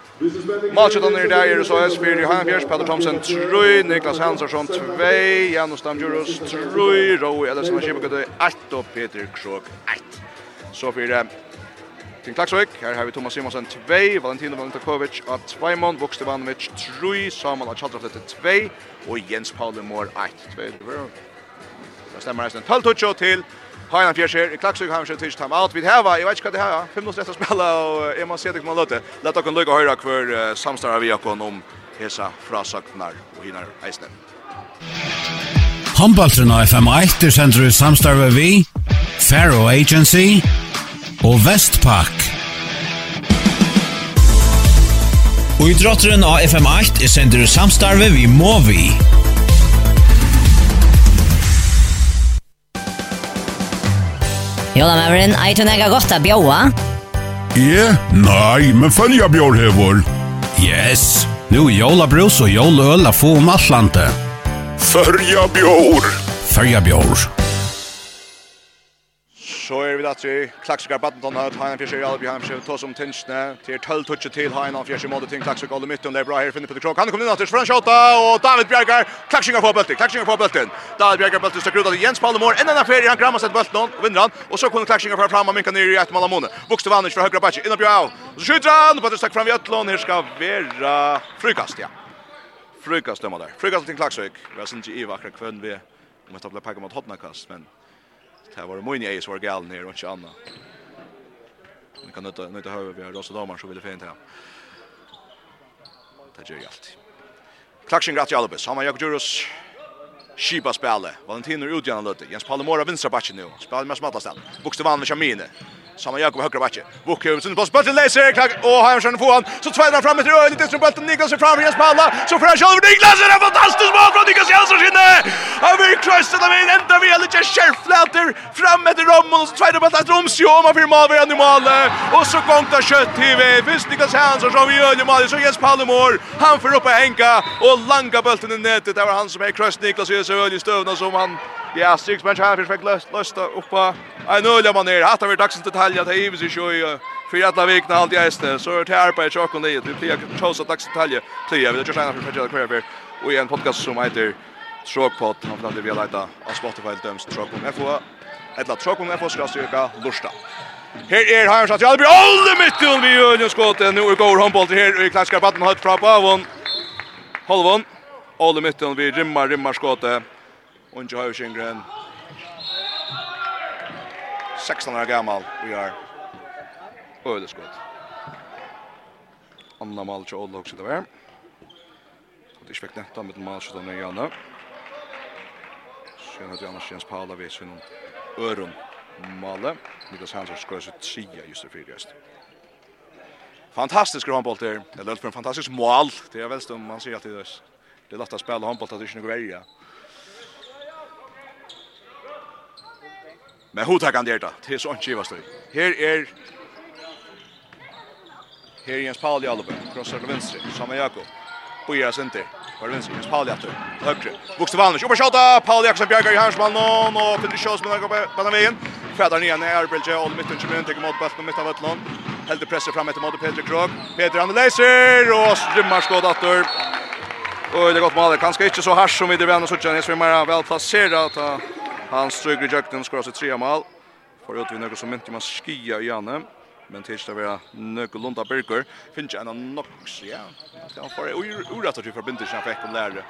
Matchen under där är det så här spelar ju han Björk Peter Thomsen Troy Niklas Hansson 2 Janus Damjurus Troy Roy eller som har skipat det 8 och Peter Krok 8. Så för det Tim Klaxvik, här har vi Thomas Simonsen 2, Valentino Valentakovic och Tvajmon, Vokstevanovic 3, Samuel Achataflete 2 och Jens Pauli Mår 1. Det stämmer resten 12-touch till Hainan Fjerser, Klaxvik har skjøtt tisch time out. Vi har, jeg vet ikke hva det her, 5 minutter etter spela, og jeg må se det kommer løte. Lett dere lykke å høre hver samstarra vi har om hesa frasaknar og hinar eisne. Håndbaltren av FM1 er sender i samstarve vi, Faro Agency og Vestpak. Og i drotteren av FM8 er sender i samstarve vi Movi. Jola Mavrin, eit hun nega godt a bjóa? Ja, Nei, men følja bjór hevor. Yes, nu jola brus og jola øl a få om atlantet. Fyrja bjår. Fyrja bjår. Så er vi datter i Klaksvika badminton her, Hainan Fjersi, Albi Heinan Fjersi, Tås om Tinsne, til 12-touchet til Heinan Fjersi, måte til Klaksvika, alle midten, det er bra her, finner på det krok, han kommer inn natters, foran Kjota, og David Bjergar, Klaksvika får bøltet, Klaksvika får bøltet, David Bjergar bøltet, stakker ut av Jens Pallemor, enda en ferie, han grammer sett bøltet og vinner han, og så kunne Klaksvika fra fram, og minka nere i et malamone, vokste vannet fra høyre bætsje, innan Bjergar, og så skjuter han, og bare stakk fram i Øtlån, her skal være frukast, ja frukast dömmer där. Frukast till Klaxvik. Vi har syns i vackra kvön vi om att ta packa mot hotnakast, men det här var det Moini Eis var galen ner och inte Anna. Vi kan inte inte höra vi har rosa Damar så vill det fint här. Det gör ju allt. Klaxvik gratis Albus. Han Jakob Jakobus Shiba spela. Valentino utgärna lötte. Jens Palmora vänstra backen nu. Spelar med smarta ställ. med Chamine. Samma Jakob högra backe. Bokhum sin pass bollen läser klack och har han få han. Så tvärdar fram ett rör lite bollen Niklas är framför hans palla. Så för själv Niklas Det är en fantastisk mål från Niklas Jansson sinne. Han vill krossa dem in ända vi lite självfläter fram med Rommel och så tvärdar tvärnar bollen Romsio om han firmar vi i mål. Och så kontra kött TV. Visst Niklas Jansson som vi gör i mål så Jens Palmor. Han får upp och hänga och langa bollen i nätet. Det var han som är kross Niklas Och så öl i stövna som han Ja, Six Bench här försöker löst lösta uppa. Aj nu lämnar man ner. Hattar vi dagsens detalj att Hives i sjö för alla vikna allt i hästen. Så är det här på chocken det. Vi plejer chosa dagsens detalj. Plejer vi det just innan för att köra för. Och en podcast som heter Tråkpot. Han framför vi leta av Spotify döms Tråkpot FO. Eller Tråkpot FO ska söka Lursta. Her er Heims at Jalbi alle mittel vi gjør nu er går håndball til her i klassiska Batten høyt fra Bavon. Holvon. Alle mittel vi rimmar, rimmar skåtet. Unge Schengren. 16 år gammal og gjør ødeskott. Anna mal til Olle där. Så Det er ikke vekk netta med mal til Olle Janne. Sen har Janne Jens Paula ved sin öron. male. Niklas Hansson skår så tria just för just. Fantastisk handboll där. Det er för en fantastisk mål. Det är väl stum man ser alltid det. Det låter lett å att det är ikke noe verja. Men då? der är til inte vad står. Her er... Här är Jens Paul i Alba. krossar til venstre, Samma Jakob. Boja Sinter, Var vänster Jens Pauli Alupen, Högre. Vuxte Valnes. oppe skjuta Paul Jakobsen bjergar i hernsmannen, og Petri Kjøs med Jakob Banavien. Fredar nye ned, Erbelge, og midten mitten inn, teker mot bøtten og midten av Vettlån. Helt presser fram etter mot Peter Krog. Peter han leiser, og strymmer skåd atter. Og det er godt Kanske inte så harsh som vi det vänner så känns vi mer vel placerat att Han stryker i jökten, skorar sig tre mål. Får ut vi något som inte man skia i Janne. Men tills det var något lunda burger. Finns en nox, ja. Han får urat att ju förbinda sig fick om lärare.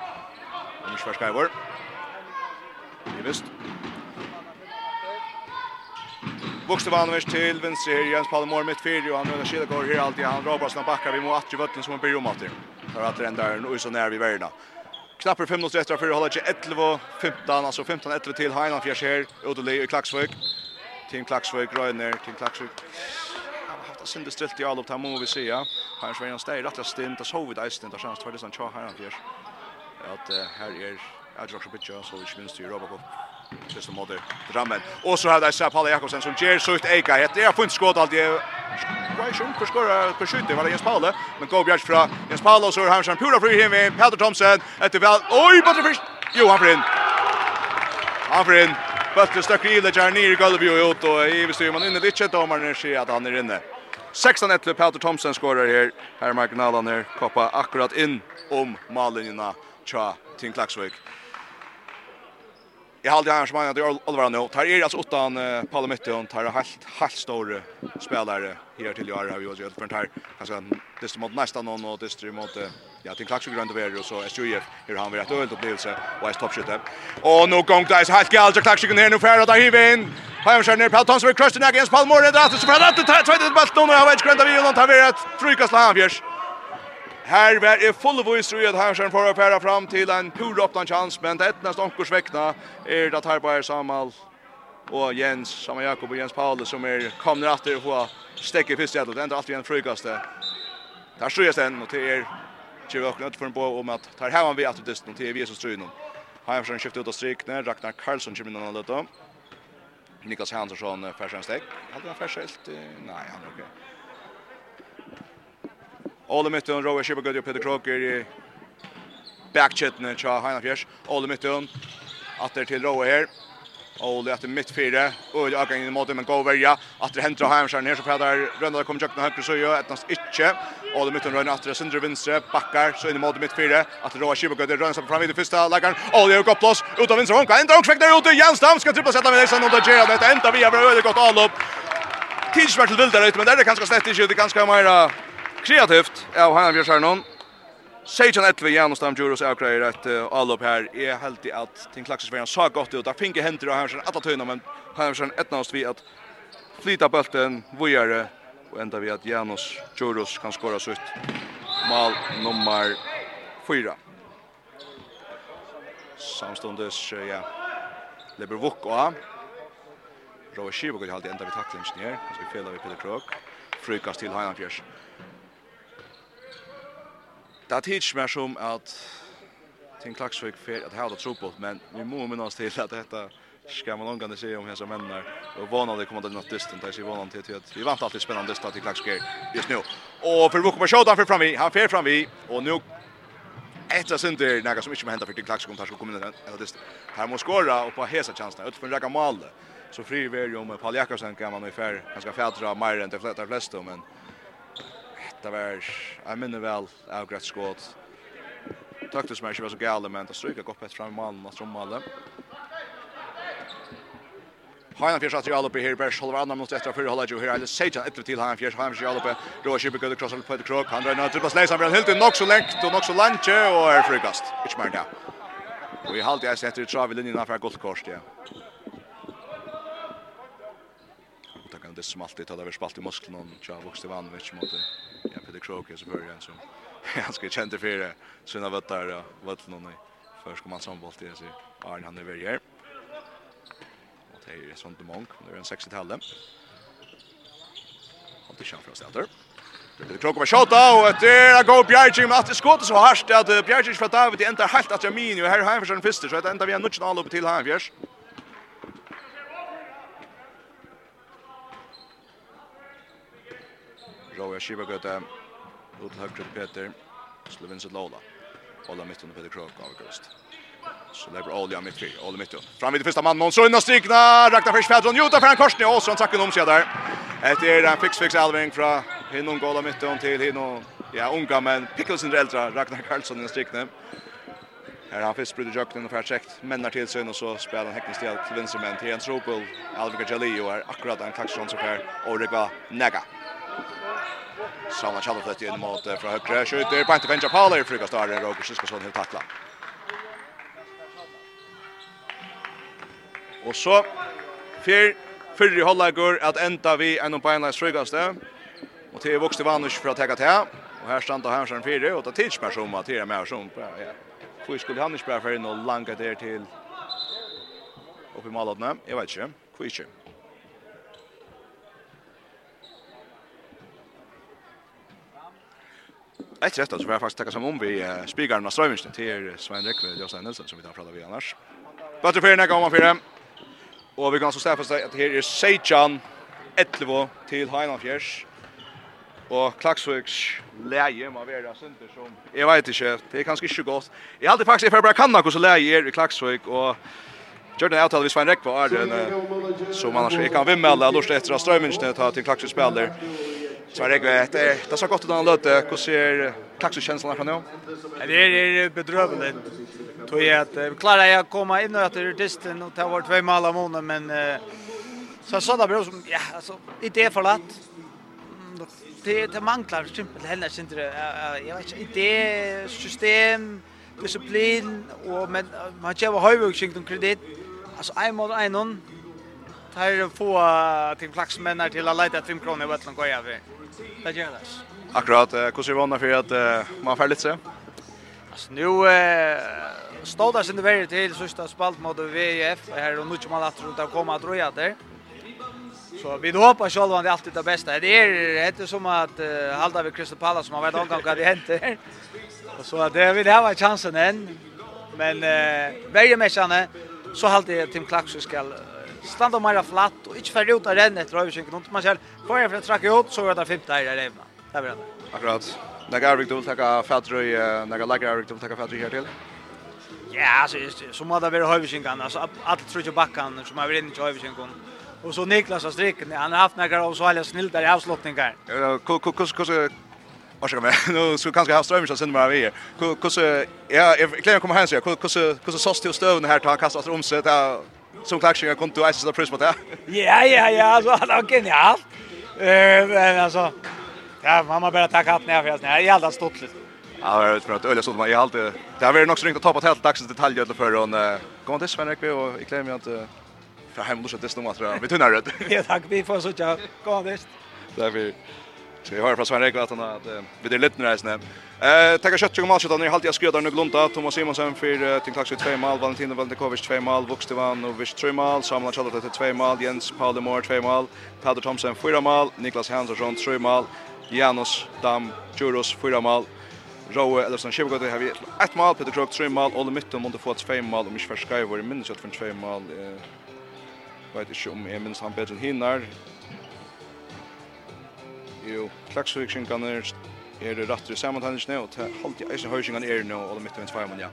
Men inte förskriver. Det visst. Vuxtevanovic till vänster här, Jens Palmor mitt fyra och han rullar Kildegård här alltid. Han drar bara sina backar, vi må att ju vötten som en byrjom alltid. För att det är där så när vi värna knappt 5 minuter efter för att hålla sig 11-15, altså 15-11 til Heinan Fjers her, Udeli i Klaxvik. Team Klaksvøk, Røyner, Team Klaxvik. Han har haft synd strilt i all upp må vi si, ja. Heinan Sveinan steg rätt og stint, och så vid isen där chans för det som Charles tja Heinan Fjers. At her er Adjokser Bitja, så vi minns till Robocop. Sista måte rammen. Och så har det så Paul Jakobsen som ger så ut eka Det är fint skott allt jag Vad sjön för skora för skytte var det Jens Paul Men går Björk från Jens Paule så har han pura fri hem in Peter Thomsen. efter väl. Oj, Butterfish. Jo, han får in. Han för in. Bøtte stakk i det Jarni i Galvi ut och i vi man inne det kjent dommeren ser att han är inne. 16-1 till Peter Thomsen skorar här här er Mark Nalan. Koppa akkurat in om Malinjena tja Tink Klaksvik. Jag har aldrig man att Oliver nu. Tar är alltså utan uh, Palometton tar helt helt stor spelare här till Jar har vi för här kanske det mot nästa någon och det mot ja till klax grund över och så är ju här han vet ölt upplevelse och är toppskytte. Och nu gång guys helt galt klax grund här nu för att hiva in. Hemma skär ner Pelton så vi crushar ner against Palmore där så för att det ta två bollar nu har vi grund över och tar vi ett tryckas han fjärs. Här var det fullvis i här Hansen får att fram till en puråpnad chans, men det ettnas onkurs väckna är det att här bara Samal och Jens, Samal Jakob och Jens Paul som är kommer att det få stäcka först jättet. Det är alltid en frukaste. Där styrs den och til er Kjøy och knött för en på om att tar här man vid att det vi till Jesus nå. Hansen skiftar ut av strykner, Ragnar Karlsson kommer in och lötta. Niklas Hansson färsar en stäck. Hade han färsält? Nej, han är okej. Okay. All i mitten, Rowe Schippergötter och Peter Kroker i backchatten till Heina Fjers. All i mitten, åter till Rowe her. Ole etter mitt fyra. Öl ökar in i måte, men går värja. Atter händer Heimskärn her, så färdar Rönda kommer tjøkken högre så gör etnast ikke. Ole i mitten Rönda åter sönder vänstra backar så inn i måte mitt fire. Atter Rowe Schippergötter Rönda fram i det første första Ole All i uppblås ut av Vinstre, hönka. enda och kväcknar ut. Jens Dam skal trippla sette med Eisen, og da och det enda vi har vært, Rönda gott allopp. Tidsvart till vildare ut men det er det kanske slett ikke, det er ganske mer kreativt av Hanna Bjørsarnon. Sejan Etve Janus Dam Juros er akkurat et allop her. Jeg er heldig at Tink Laksesveien sa godt ut. Da finke henter og Hansen alla tøyna, men Hansen etnast vi at flyta bølten, vujare og enda vi at Janus Juros kan skåra sutt mal nummer 4. Samstundes, ja, Leber Vukkoa. Roa Kibok i halde enda vi taklingen her. Ganske fela vi Peter Krog. Frykast til Heinanfjers. Det er tids mer som at Tim Klaksvik fer at hava tro men vi må minna oss til at detta skal man omgående se om hesa männen och vana det kommer det något distant där sig vana til at vi vant alltid spennende start til Klaksvik just nu. Och för Bukum shot han fer fram vi, han fer fram vi og nu Etta synder några som inte hända för till Klaksvik kommer komma in eller det. Her må skåra og på hesa chansen ut för Raka Mal. Så fri vi jo med Paul Jakobsen kan man i fär. Han ska fjädra mer än de flesta flesta men Det var, jeg minner vel, av har greit skått. Tøktes meg ikke var så gale, men det stryker godt etter frem i malen og trommalet. Hajan Fjärs att Jalope här bärs håller andra mot efter för hålla ju här eller Sejan ett till Hajan Fjärs Hajan uppe då chip går cross på det krok han drar ner till på släsan helt nog så längt och nog så långt och är frukast. Inte mer där. Vi har alltid sett det efter travel linjen för goldkors ja. det som alltid tar över spalt i musklerna och jag vuxit vann vet mot ja Peter Kroke så börjar så han ska känna för det så när vad där vad någon nej för ska man sambolt det så Arne han är väl här och det är sånt de mång det är en 60-talet och det kör för oss där Det klokka var shota og det er å gå med at det skottet så hardt at Bjergjim fra David ender helt at Jamini og her er sin første så det ender vi en nødvendig anløp til Heimfjers. Roja Shibagöte, ut högre Peter, Slovinse Lola. Ola mitt under Peter Krok av Gust. Så lägger Olja mitt fri, Olja mitt under. Fram vid det första mannen, så in och strikna, Ragnar Frisch Fedron, Jota för en korsning, och så han tacken om sig där. Ett är en fix-fix Alving från Hinnon Gola mitt under till Hinnon, ja unga men Pickles under äldre, Ragnar Karlsson i strykna. Här har Fisk brutit jökten och färdsäkt. Männar till sig och så spelar han häckningstid till vänstermän. Till en tropel, Alvika Jalio är akkurat en klacksronsop här. Och det Nega. Samma Challo fött in mot från högra. Skjuter på inte Benja Paul i frukast där Roger Siskason helt tackla. Och så fyr fyrre hållagur att ända vi en på en frukaste. Och det är vuxit Ivanovic för att täcka till. Och här stannar Hansen fyra och ta tidsmär som att det är mer som. Ja. Hvor skulle han inte spela för en og langt der til oppe i malåtene? Jag vet inte. Hvor inte. Ett rätt så får jag faktiskt tacka som om vi spigaren av Strömminsten till Sven och Jostein Nilsson som vi tar prata vid annars. Bättre för nästa gång för Och vi kan så stäffa sig att här är Sejan 11 till Heinan Fjärs. Og Klaksviks leie må være synder som... jag vet inte det är kanske inte gott. Jag hade faktiskt för bara kanna hur så läge är i Klaksvik, och Jordan den vi hvis Svein Rekva er den, som annars jeg kan vimmelde, lort efter at strømmingsene tar til Klaksvik spiller. Så det vet det det så gott att han låter. hur ser taxokänslan från nu? Det är bedrövligt. Tror jag att vi klarar jag komma in och att det är distan och ta vart två mål av månaden men så så där bro som ja alltså inte är förlat. Det det manglar simpelt heller inte jag vet inte det system disciplin och men man kör höjvökning kredit alltså en mot en att här få Tim Klaxmännar till att leta 5 kronor i Vetlund går över. Det gör det. Akkurat, hur ser vanna för att man får lite se? Alltså nu eh, stod det sin väg till sista spalt mot VF här och nu kommer man att runt att komma att jag där. Så vi hoppas själva att det alltid det bästa. Det är inte som att uh, halda vid Crystal Palace som har varit omgång vad det händer. Så det vill ha chansen än. Men eh, varje matchen så halda Tim Klaxus ska standa mer flatt och inte för ut att renna efter översynen och man själv får jag för att tracka ut så är det femte i det. Det blir det. Akkurat. Några Arvik, du vill tacka Fatrøy, några Lager Arvik, du vill tacka Fatrøy här till. Ja, alltså som hade varit höjvisingan alltså allt tror jag backan som har varit inne i höjvisingan. Och så Niklas har stricken, han har haft några av så alla snilda i avslutningar. Ja, kus kus Varsågod med. Nu så kanske ha strömmen så sen bara vi. Kus ja, jag klarar komma hem så. Hur kus så stövna här ta kastas om sig som klaxingar kom du äta press på det. Ja ja ja, alltså han var genialt. Eh men alltså ja, mamma bara tacka hatten här för jag snär. Jag stort lite. Ja, jag vet för att öliga sånt man jag alltid. Det har varit också ringt att ta på helt dags detalj eller för hon kom till Svenrik och i klämmer jag inte för hem och så det tror jag. Vi tunnar det. Ja, tack vi får så tjå. Kom det. Därför så jag har från Svenrik att han att vi det lite när här, Eh, tackar kött och matchen när halt jag skjödar nu glunta Thomas Simonsen för till klax 2 mål, Valentino Veldikovic 2 mål, Vukstevan och Vish 3 mål, Samuel Chalter till 2 mål, Jens Paul Moore 2 mål, Pader Thomsen 4 mål, Niklas Hansson 3 mål, Janos Dam Juros 4 mål. Rowe Ellison Shibgo det har vi ett mål Peter Krog 3 mål och mitten mot fått 2 mål och Michel Sky var i minst att från 2 mål. Eh vet inte om jag minns han bättre hinner. Jo, Klaxvik kan er det rattur samantanningene, og det er alltid eisen høysingene er nå, og det mitt og en tveimann, ja.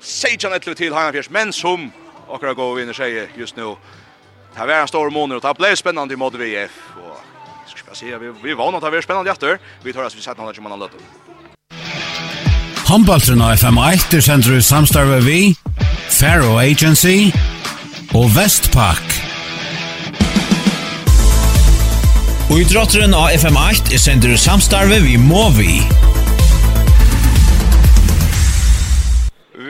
Seidjan etter til Hagnafjers, men som akkurat går vi inn og sier just nå, det var en stor måned, og det ble spennende i måte VF, og skal ikke si, vi, vi var noe, det var spennende hjertet, vi tar oss vi sett noe som man har løtt. Handballtrena FM1 er sender i samstarve vi, Faro Agency og Vestpak. Og i drotteren av FM8 er sender samstarve vi Movi.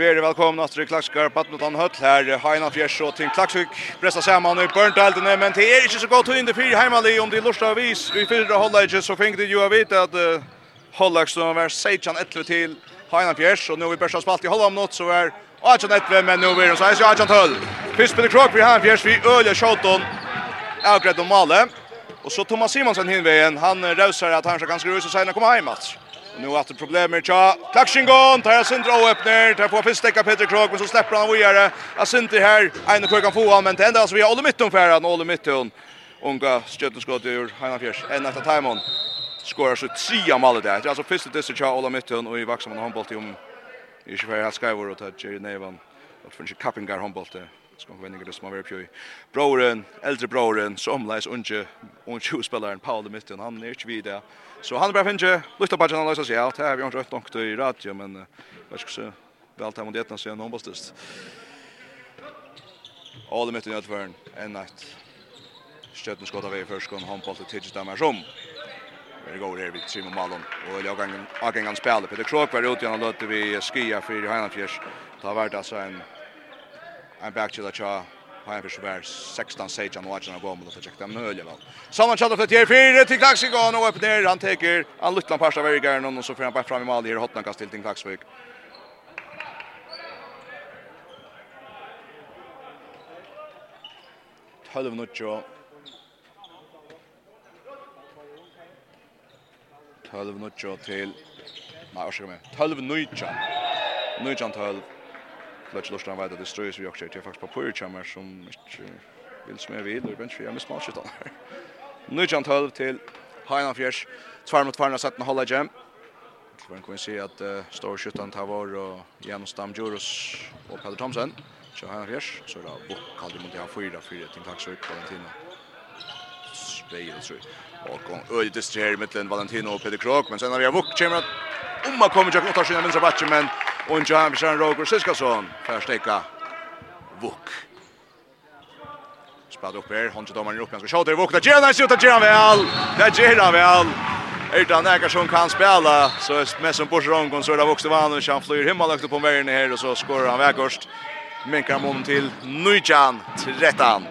er velkomna til Klakskar Patnotan Høll her Heina Fjers og Tim Klaksvik Presta saman i Burndeldene Men det er ikke så godt inn under fyr heimali Om de lorsta vis i fyrre ikke, Så fink det jo å vite at uh, som var 16-11 til Heina Fjers Og nå vi bærs spalt i Holland nåt Så er 18-11 Men nå er det 16-12 Fyrst Peter Krok vi Heina Fjers Vi øler 17 avgredd om Male Och så Thomas Simonsen hinvägen, han rausar att han ska ganska rusa sig när kom hem alltså. Nu har det problem med Cha. Klaxingon tar Sindra och öppnar. Tar på fistekka Peter Krog men så släpper han vidare. Asinti här. En kvar kan få han men det enda så vi har håller mitten för han håller mitten. Unga stöteskott ur Hanna Fjärs. En efter Timon. Skorar så trea mål där. Det är alltså första det så Cha håller mitten och i Vaxholm handboll till om. I Sverige har Skyward och tar Jerry Nevan. Och för sig Kappingar handboll ska man det som har varit på broren äldre broren som läs unge unge spelaren Paul de mitten han är inte vidare så han bara finge lukta på den läsa sig allt här vi har inte långt i radio men vad ska jag väl ta mot detta så någon bastast All de mitten i en natt Stjøtten skott av i førskånd, håndboll til Tidjita Mersom. Vi går her vid Simon Malon, og i avgangen spelar. Peter Krok var ute och og løte vi skia för Heinafjers. Det har varit alltså en en back backchill att jag har en försvär 16 sage on watching han går mot att checka men öle väl. Samman chatta för tier 4 till Klaxvik och nu upp ner han tar han luttar passa varje gång och så får han bara fram i mål i hotna kast till Klaxvik. Halv nutjo. Halv nutjo till. Nej, ursäkta mig. Halv nutjo. Nutjo 12. Lech Lutch vet att det strös vi också till faktiskt på Purchammer som inte vill smä vid och bench jag måste matcha där. Nu jant 12 till Hainan Fjärs. Tvär mot tvärna sätten hålla jam. Så man kan se att uh, står skyttan tar var och Jan Stam Stamjurus och Peter Thomsen. Så Hainan Fjärs så då Bok kallade mot jag fyra fyra till Taxvik Valentina. Spelar så. Och öde distraherar mellan Valentino och Peter Krok men sen har vi Bok kommer att Umma kommer jag åt sin vänstra backen men Och Jamshan Roger Siskason förstekar Vuk. Spad upp här, man domaren i uppganska skott. Det Vuk där Gerard skjuter Gerard väl. Där han väl. Utan näka som kan spela så är mest som på Rongon så är det Vuk och han flyr hemma lagt på vägen här och så skorar han vägkost. Minkar mån till Nujan 13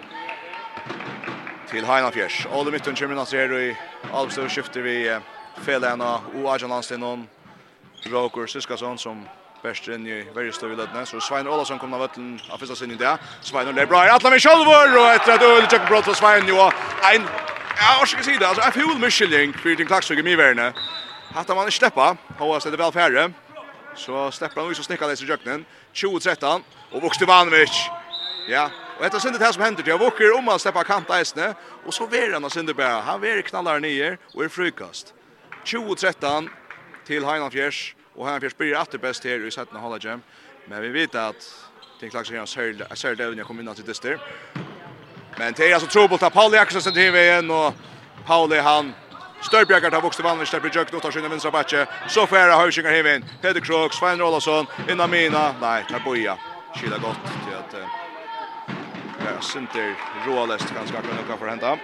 till Heinafjärs. Alle mitten kommer nästa här i Alvstad skifter vi Felena och Ajalanstenon. Roker Siskason som Bäst in i varje stöv i. Så Svein Olason kommer av vatten av första sin i det. Svein Olason är bra. alla med Kjolvor och ett rätt öl. check brott för Svein. Jo, en... Ja, orska sida. Alltså, en fjol Michelin för din klack så ge mig värna att man inte släppa. Håas är det väl färre. Så släpper han ut och snickar dess i jöknen. 20-13. Och Vuxte Stevanovic. Ja, och detta syndet här som händer. Jag våker om att släppa kant isne. Och så ver han syndet bara. Han ver knallar ner och är frukast. 2013 till Heinan Fjärs. Och han får spyr att det bäst här i sätten hålla jam. Men vi vet att Tink Laxer har sörd sörd det när kommer in till dyster. Men det är alltså trubbelt att Paul Jakobsen sen till igen och Paul han Störbjörgar tar vuxit vanlig släpper Jökt och tar sin vänstra backe. Så färra Hövsingar hevin. Peter Krok, Svein Rollasson, innan Mina. Nej, tar boja. Kyla gott till att... Ja, Sinter Roalest ganska akkurat kunna kan förhända.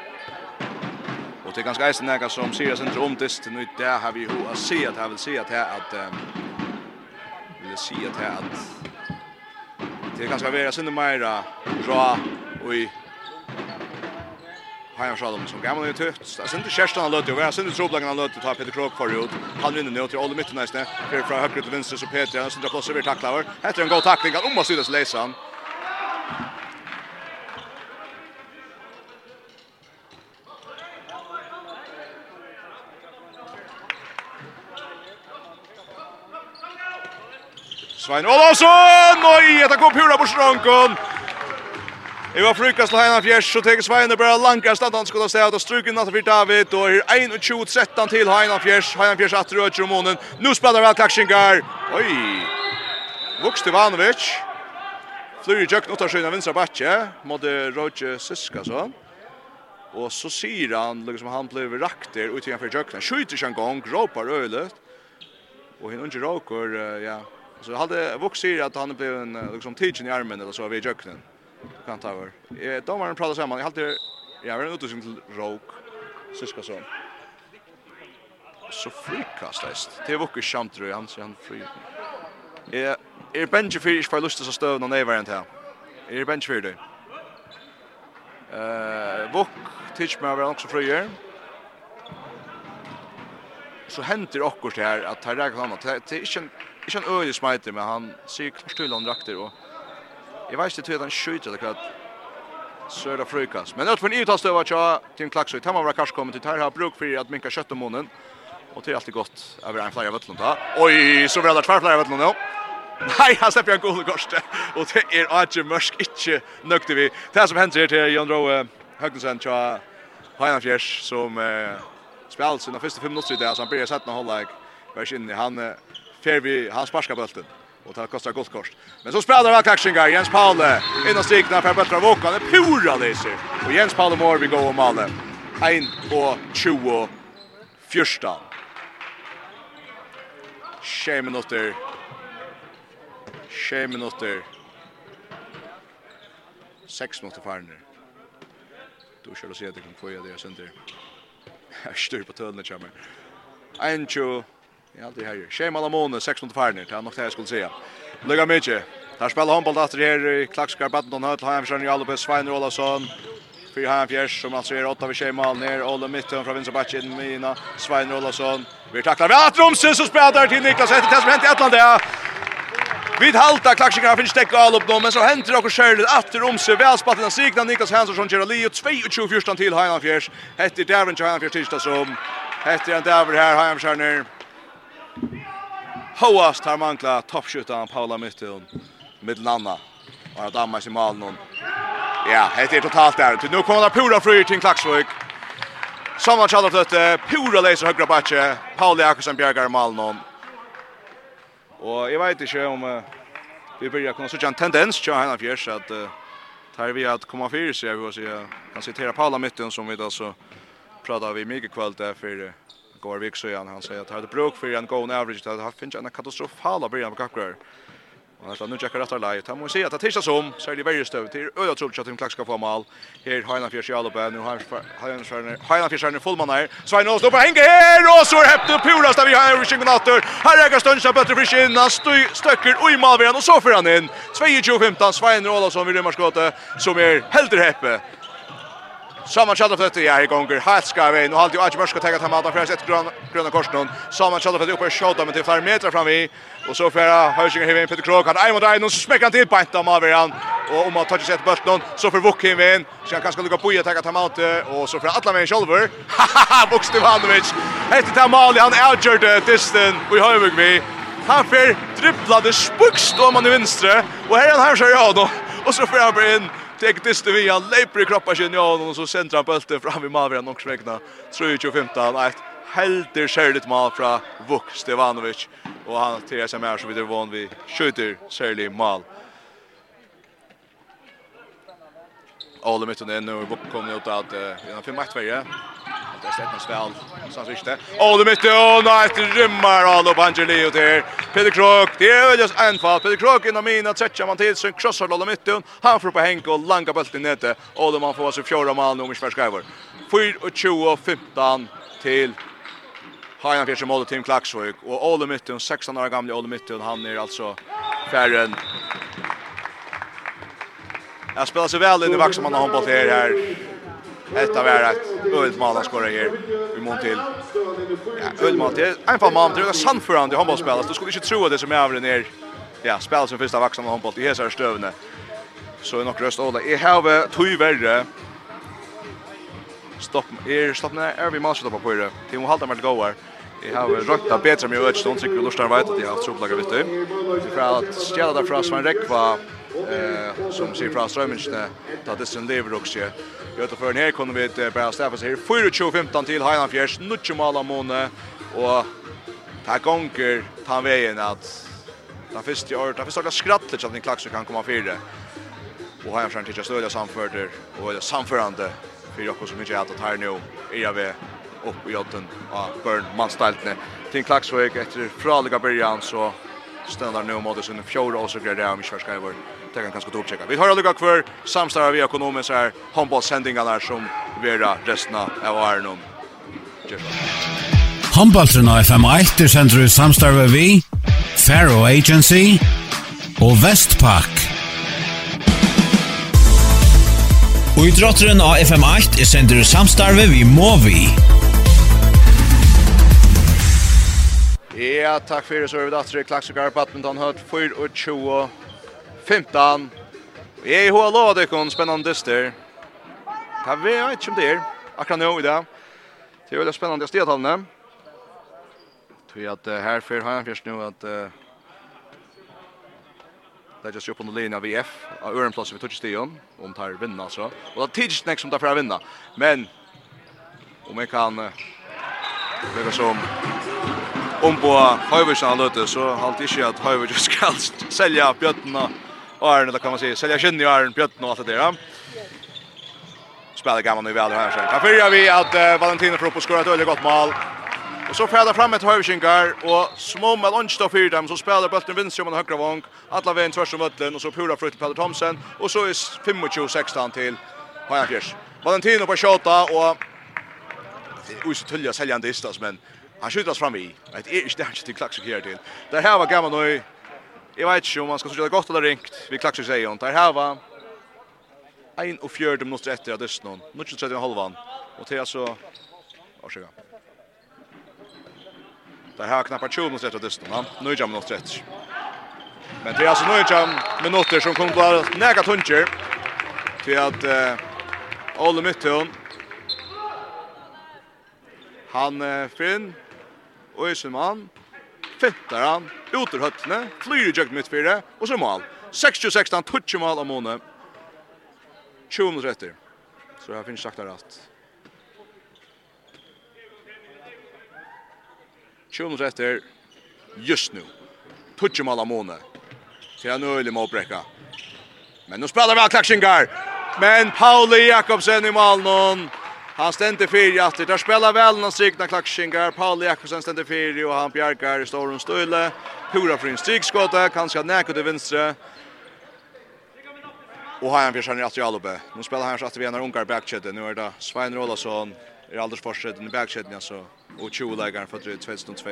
Och det är ganska eisen näka som Sirius inte om nu det har vi ju att se att här vill se att här att vill se att här att det ganska vara sinne mera bra och i Har jag sjalom som gamla ut högt. Alltså inte Kerstan har lött och jag synd trodde han lött ta Peter Krok för ut. Han vinner nu till Olle mitten nästan. För från höger till vänster så Peter han som drar plats över tacklar. Heter en god tackling om omar det läsa. Svein Olavsson! Og i etter kom pura på sronken! Det var frukast til Heinan Fjers, så teker Svein og bare langer stedet han skulle stedet, og struken natt for David, og er 21-13 til Heinan Fjers, Heinan Fjers atter og om månen, nå spiller vel Klaksingar, oi, Vuks til Vanovic, flyr i jøkken uttar skyna vinstra batje, måtte Roger Siska så, og så sier han, liksom han ble rakter ut igjen for jøkken, skjuter ikke en gang, råpar øylet, og hinn unger råker, ja, Så jag hade Vox att han blev en liksom teaching i armen eller så vid jöknen. Kan ta över. Eh då var han pratade samman. Jag hade jag var ute till rock. Siskason. Så Så frikastast. Det var ju skämt tror jag han så han fri. Eh är Benji Fish för lust att stå någon över inte här. Är Benji för dig. Eh Vox teach mig väl också fröjer så händer också det här att ta räkna annat. att det är inte ikke en øyelig smiter, men han sier klart til han drakter, og jeg vet ikke til at han skjøter eller hva Söra frukast. Men utifrån Ivtas stöva tja till en klaxöj. Tamma våra kanske kommer till här har bruk för att minka kött om månen. Och det är alltid gott över en flyer vettlund. Oj, så väl att tvärflyer vettlund nu. Nei, han slipper en god gorste. Og det er ikke mørk, ikke nøkte vi. Det som hender til Jan Roe Høgnesen tja Heinan Fjers, som uh, spiller sine første fem minutter i det, så han blir sett noen håndlegg. Vers inn i han, uh, fer vi han sparkar bollen och det kostar gott kort. Men så spelar han Kaxinga Jens Paule in och strikna för bättre Våkan. Det pura det sig. Och Jens Paule mår vi gå om alla. 1 och 20 första. 6 minuter. 6 minuter. 6 minuter farner. Då kör du se att det kan få det sönder. Jag styr på tölnet kommer. 1 20 Ja, det här. Schema Lamone 16 farne. Det har nog det jag skulle säga. Lugga mycket. Där spelar handboll åter här i Klaxkar Badminton Hall. Här har vi Alopes Svein Olausson. För han fjärs som alltså är åtta vid schema ner Olle mitten från vänster back in Mina Svein Olausson. Vi tacklar vi att Romsen så spelar till Niklas efter det som hänt i Atlanta. Vi halta klaxingar finns täckt all upp då men så händer det också själv att Romse väl spelar den signa Niklas Hansson kör Leo 22 första till Heinafjärs. Hette Davin Heinafjärs tisdag som hette han där här Heinafjärs ner. Hoast har mangla toppskjutan Paula Mytton med Lanna. Och att amma sig mal någon. Ja, det är totalt där. Nu kommer det pura fri till Klaxvik. Samma chans att det pura läser högra batche. Paula Jakobsen bjärgar mal någon. Och jag vet inte om uh, vi börjar kunna se en tendens till han fjärs att uh, tar vi att komma för sig jag vill säga kan citera Paula Mytton som vi då så pratar vi mycket kväll där för uh, går vik så han säger att hade bruk för en goal average det har finns en katastrofal början på kapgrar. Och nästan nu checkar efter läget. Han måste säga att det tisdag som så är det väldigt stöv till öra troligt att en klack ska få mål. Här har han fjärde alla på nu har han Fjärs Hainan Fjärs är full man här. Så Svein står på hänger här och så är häpte Pulas där vi har rushing natter. Här är Gaston så bättre för sin skinna stöcker och i mål och så för han in. 22-15 Svein Ålason vid römarskottet som är helt häppe. Saman Shadowfett är i gånger helt ska vi nu har alltid Archie Mörsk att ta tillbaka för ett grön gröna kors någon Saman Shadowfett uppe och skjuter men till flera meter fram vi och så för Hörsinger Heaven Peter Krog han är mot en och så smäcker han till på inte av han och om han tar sett ett bort någon så för Wook Heaven så han kanske lucka på att ta tillbaka och så för alla med Shulver Box till Vandovich ta Tamali han outjurd distan vi har vi Han fer dribblade spukst om han i vinstre och här han här kör jag då och så får han in Tek dyste vi han leper i kroppen sin ja och så centrar han bulten fram i Malvern och smekna. 3-25 ett helder skärligt mål från Vuk Stevanovic och han till sig mer så vidare vann vi skjuter särligt mål. Alle mitt under nu kommer ut att uh, innan 5-1 varje. Det stämmer spel. Så första. Åh, det måste åh nej, rymmar all upp Angelio där. Peter Krok, det är just en fall. Peter Krok inom mina tretcha man til, så krossar lalla mitten. Han får på Henke och langa bulten nete. Och då man får så fjärde mål nummer Sverskaiver. 4 och 20 15 till Hajan Fjärsson mål Tim Klaxvik och Ole Mytten 16 år gamle Ole Mytten han är alltså färren Jag spelar så väl in i vaxen man har handboll här här Detta var ett ölmål att skora här. Vi mån till. Ja, ölmål till. En fall man tror att Sanford i handbollsspel. Då skulle inte tro det som är över ner. Ja, spelar som första vuxna handboll i här stövne. Så är nog röst Ola. I have två värre. Stopp. Är stopp när är vi måste stoppa på det. måste hålla mig gå här. Jag har rökt av bättre med øyne, noen sikkert lortar vet att jag har haft troplaget vitt du. Fra at stjela derfra som en rekva, eh, som ser från strömmen där det sen lever också. Göta för ner kunde vi bara stäffa sig 4-15 till Highland Fjärs. Nutje mål måne. Och ta gånger ta vägen att den första år, den första skrattet så att ni klack så kan komma fyra. Och Heinan Fjärs tycker stödja samförder och det samförande för jag som inte har att här nu är jag vid upp i jotten av Burn Manstaltne. Till Klaxvik efter fraliga början så stannar nu mot sin fjorda och så grejer det om Kjörskajvård det kan kanskje dobbeltsjekke. Vi har alltså kvar samstarve vi økonomisk her håndballsendingarna som vera resten av åren om. Håndballsen av FM1 er sender ut samstarve vi, Faro Agency og Vestpak. Og i drotteren av FM8 er sender ut samstarve vi Movi. Ja, takk fyrir så er vi datter i Klaksukar, Badminton Høtt, 4 og 20 15. Jeg er i hoa lova dykon, spennande dyster. Det vet jeg ikke om det er, akkurat nå i dag. Det er veldig spennende stedtallene. Tror at uh, her før har jeg først nå at uh, det er just oppe under linjen av VF, av ørenplassen vi tog i stion, om tar vinna altså. Og det er tidsnek som tar å vinna, men om jeg kan uh, Vega som om på Høyversen har løte, så har halte ikke at Høyversen skal selge bjøttene Arne, då kan man säga, sälja kynne i Arne, Bjötten och allt det där. Spelar gammal nu väl här sen. Kan följa vi att uh, Valentino Proppo skorar ett väldigt gott mål. Och så färdar fram ett hövskingar och små med lunch då för dem så spelar bulten vinst om högra vång. Alla vägen tvärs om bulten och så pura frukt Peter Thomsen och så är 25-16 till Hajanfjärs. Valentino på tjata och det är så tulliga säljande istas men han skjutas fram i. Det är inte det här till klaxig här till. Det här var gammal nu Jeg vet ikke om man skal gjøre det godt eller ringt. Vi klakker seg igjen. Der her var 41 minutter etter av dysten. Nå er det 30 halvan. Og til altså... Årsøkka. Der her knappar 20 minutter etter av dysten. Nå er det minutter etter. Men til altså nå er det minutter som kommer til å nega tunger. Til at uh, Ole Mytton Han uh, Finn og i sin mann fintar han, ut ur høttene, flyr i jøgt mitt fire, og så mål. 60-16, tutsi mål av måne. 20 minutter etter. Så jeg finner sagt det rett. 20 minutter etter, just nu. Tutsi mål av måne. Til han øyelig målbrekka. Men nu spelar vi av klaksingar. Men Pauli Jakobsen i mål någon. Han stendte fyra at det spelar väl någon strikna klaksingar Paul Jakobsen stendte fyra och han bjärkar i storun stöle. Pura för en strikskott där kanske näka till vänstra. Och han vill känna att Jalobe. Nu spelar han så att vi har ungar backchat. Nu är det Svein Rolasson. Är alldeles i backkedjan så och 20 lägaren för 2002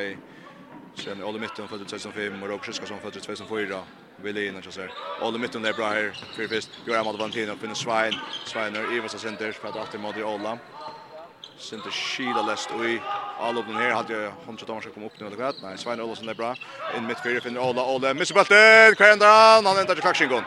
Sen Olle Mitton född 2005 och Robert Sjöska som född 2004. Vill in och så här. Olle Mitton där bra här. För först gör han mot Valentino på en Svein. Svein är Ivas center för att åter mot Olle. Center Sheila läst i all of den här hade jag hon så Thomas kom upp nu eller vad? Nej, Svein Olsson är bra. In mitt fyra finner Olle Olle. Missar bollen. Kvar ända han. Han väntar till klaxingen.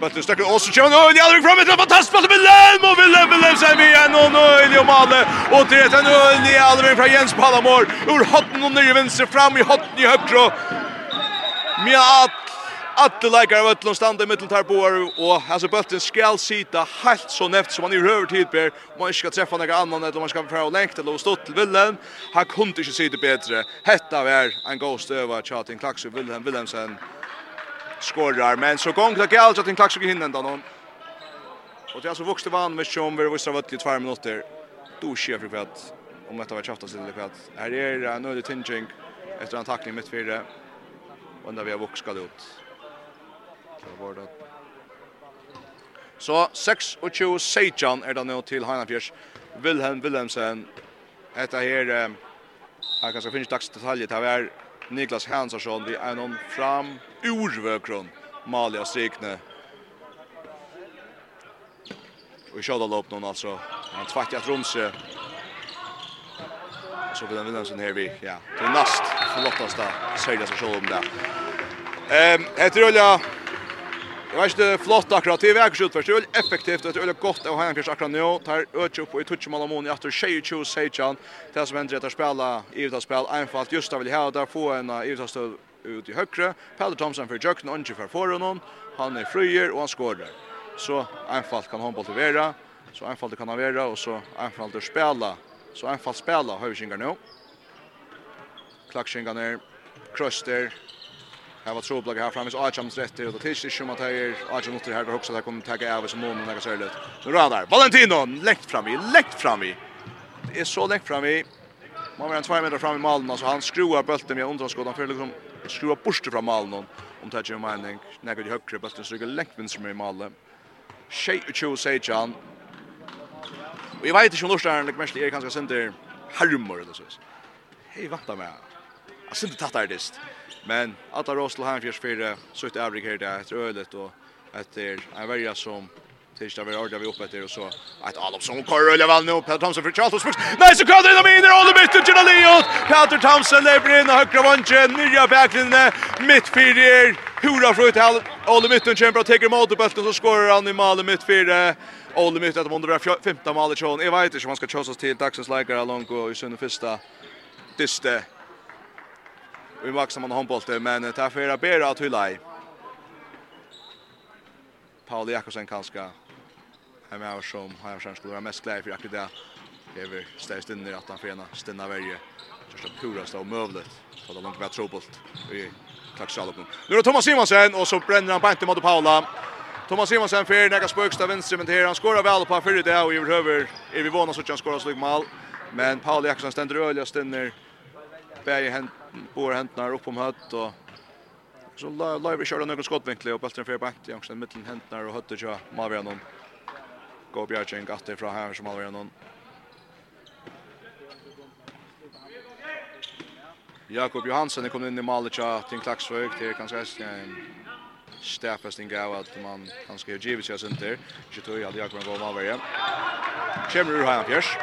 Bøtten støkker også kjønn, og de andre fremme til fantastisk Lem og Willem, Willem seg med igjen, og Nøyli og Male, og til etter Nøyli alveg fra Jens Palamor, ur hotten og nye venstre, fram i hotten i høyre, Mia at Atle leikar av Ötlund standa i mitteltar boar og altså bøtten skal sita helt så neft som han i rör tid ber. Man ikke skal treffa nekka annan eller man ska få og lengt eller stått till Willem han kunne ikke sita bättre Hetta var en god støva tjatin klaxu Willem Willemsen skorar men så gång det galt att en klax gick hinna ändå någon. Och det är så vuxte van med som vi visste vart i 2 minuter. Då sker för kvätt om detta var tjaftas eller kvätt. Här är en nödig tinging efter en tackling mitt fyra. Och där vi har vuxkat ut. Så var det. Så 6 och 20 Sejan är det nu till Heinafjärs. Wilhelm Wilhelmsen. Detta här Här kanske finns dags detaljer. Det här är Niklas Hansson är någon fram urvøkron Malia Strikne. Och skjuter lopp någon alltså. Han tvättar att Romse. Så vill han vinna sån här vi. Ja, det är näst för Lottas där. Så själv om det. Ehm, ett rulla. Jag vet inte flott akkurat. Det verkar skjut förstål effektivt och det är gott av fjärs akkurat nu. Tar öch upp i touch mål mån i åter tjej tjej tjej tjej. Det som händer att spela i utspel enfalt just av vill ha där få en i utstöd ut i högre. Pelle Thomsen för Jökn och inte för förrun. Han är fröjer och han skårar. Så enfalt kan handboll vera. Så enfalt kan han vera och så enfalt att spela. Så enfalt spela har vi skingar nu. Klackskingar ner. Kröster. Här var Troblag här framme. Archams rätt ut Det tills som att här Archam här där också där kommer tagga av som månen lägger sig ut. Nu radar Valentino läkt fram i läkt fram i. Det är så läkt fram i. Man var en 2 meter fram i målen så han skruvar bulten med underskottan för liksom skruva bort fra malen om det er ikke mening. Nekker de høyre, bøtten stryker lengt minst med i malen. Tjei og tjo, sier ikke han. Og jeg vet ikke om Norskjæren, det mest er kanskje sender harmor, eller så. Hei, vant med. Jeg synes det tatt artist. Men Atta Rostel har en så fire, søtt avrik her, det er et ølet, og etter en verja som Tisdag vi rörde vi upp efter och så ett Alonso kör rulla väl nu Peter Thomson för Charles Spurs. Nej så kör det in i och det byter till Leot. Peter Thomson lever in högra vänchen nya backlinjen mittfyrder. Hurra för uttal. all Mytten kämpar och tar emot bollen så skorar han i mål i mittfyrde. Olle Mytten att måste vara 15 mål i showen. Jag vet inte om man ska chosa till dagsens along och i sin första dyste. Vi maxar man handbollen men tar för att bära att hylla i. Paul Jakobsen kanske här med oss som har jag skulle vara mest glad för att det. är vi stäst in i att han förena stinna varje Just att puraste och mövlet. Så det långt mer trobolt. Vi tack så på. Nu är Thomas Simonsen och så bränner han på inte mot Paula. Thomas Simonsen för några spöksta vänster men här han skorar väl på för det och över. Är vi vana så att han skorar slug mål. Men Paul Jackson ständer öliga stinner. Bär hänt på händerna upp om hött och så live kör några skottvinklar och bulten för bant i mitten händerna och hötter så Malvianon. Gå Bjarke gatt det fra her som aldri gjennom. Jakob Johansen er kommet inn i Malicha til Klaksvøk. Det er kanskje en stafesting av att man kanskje har givet sig sin til. tror jag at Jakob går med over Kjemmer ur Heian Fjers.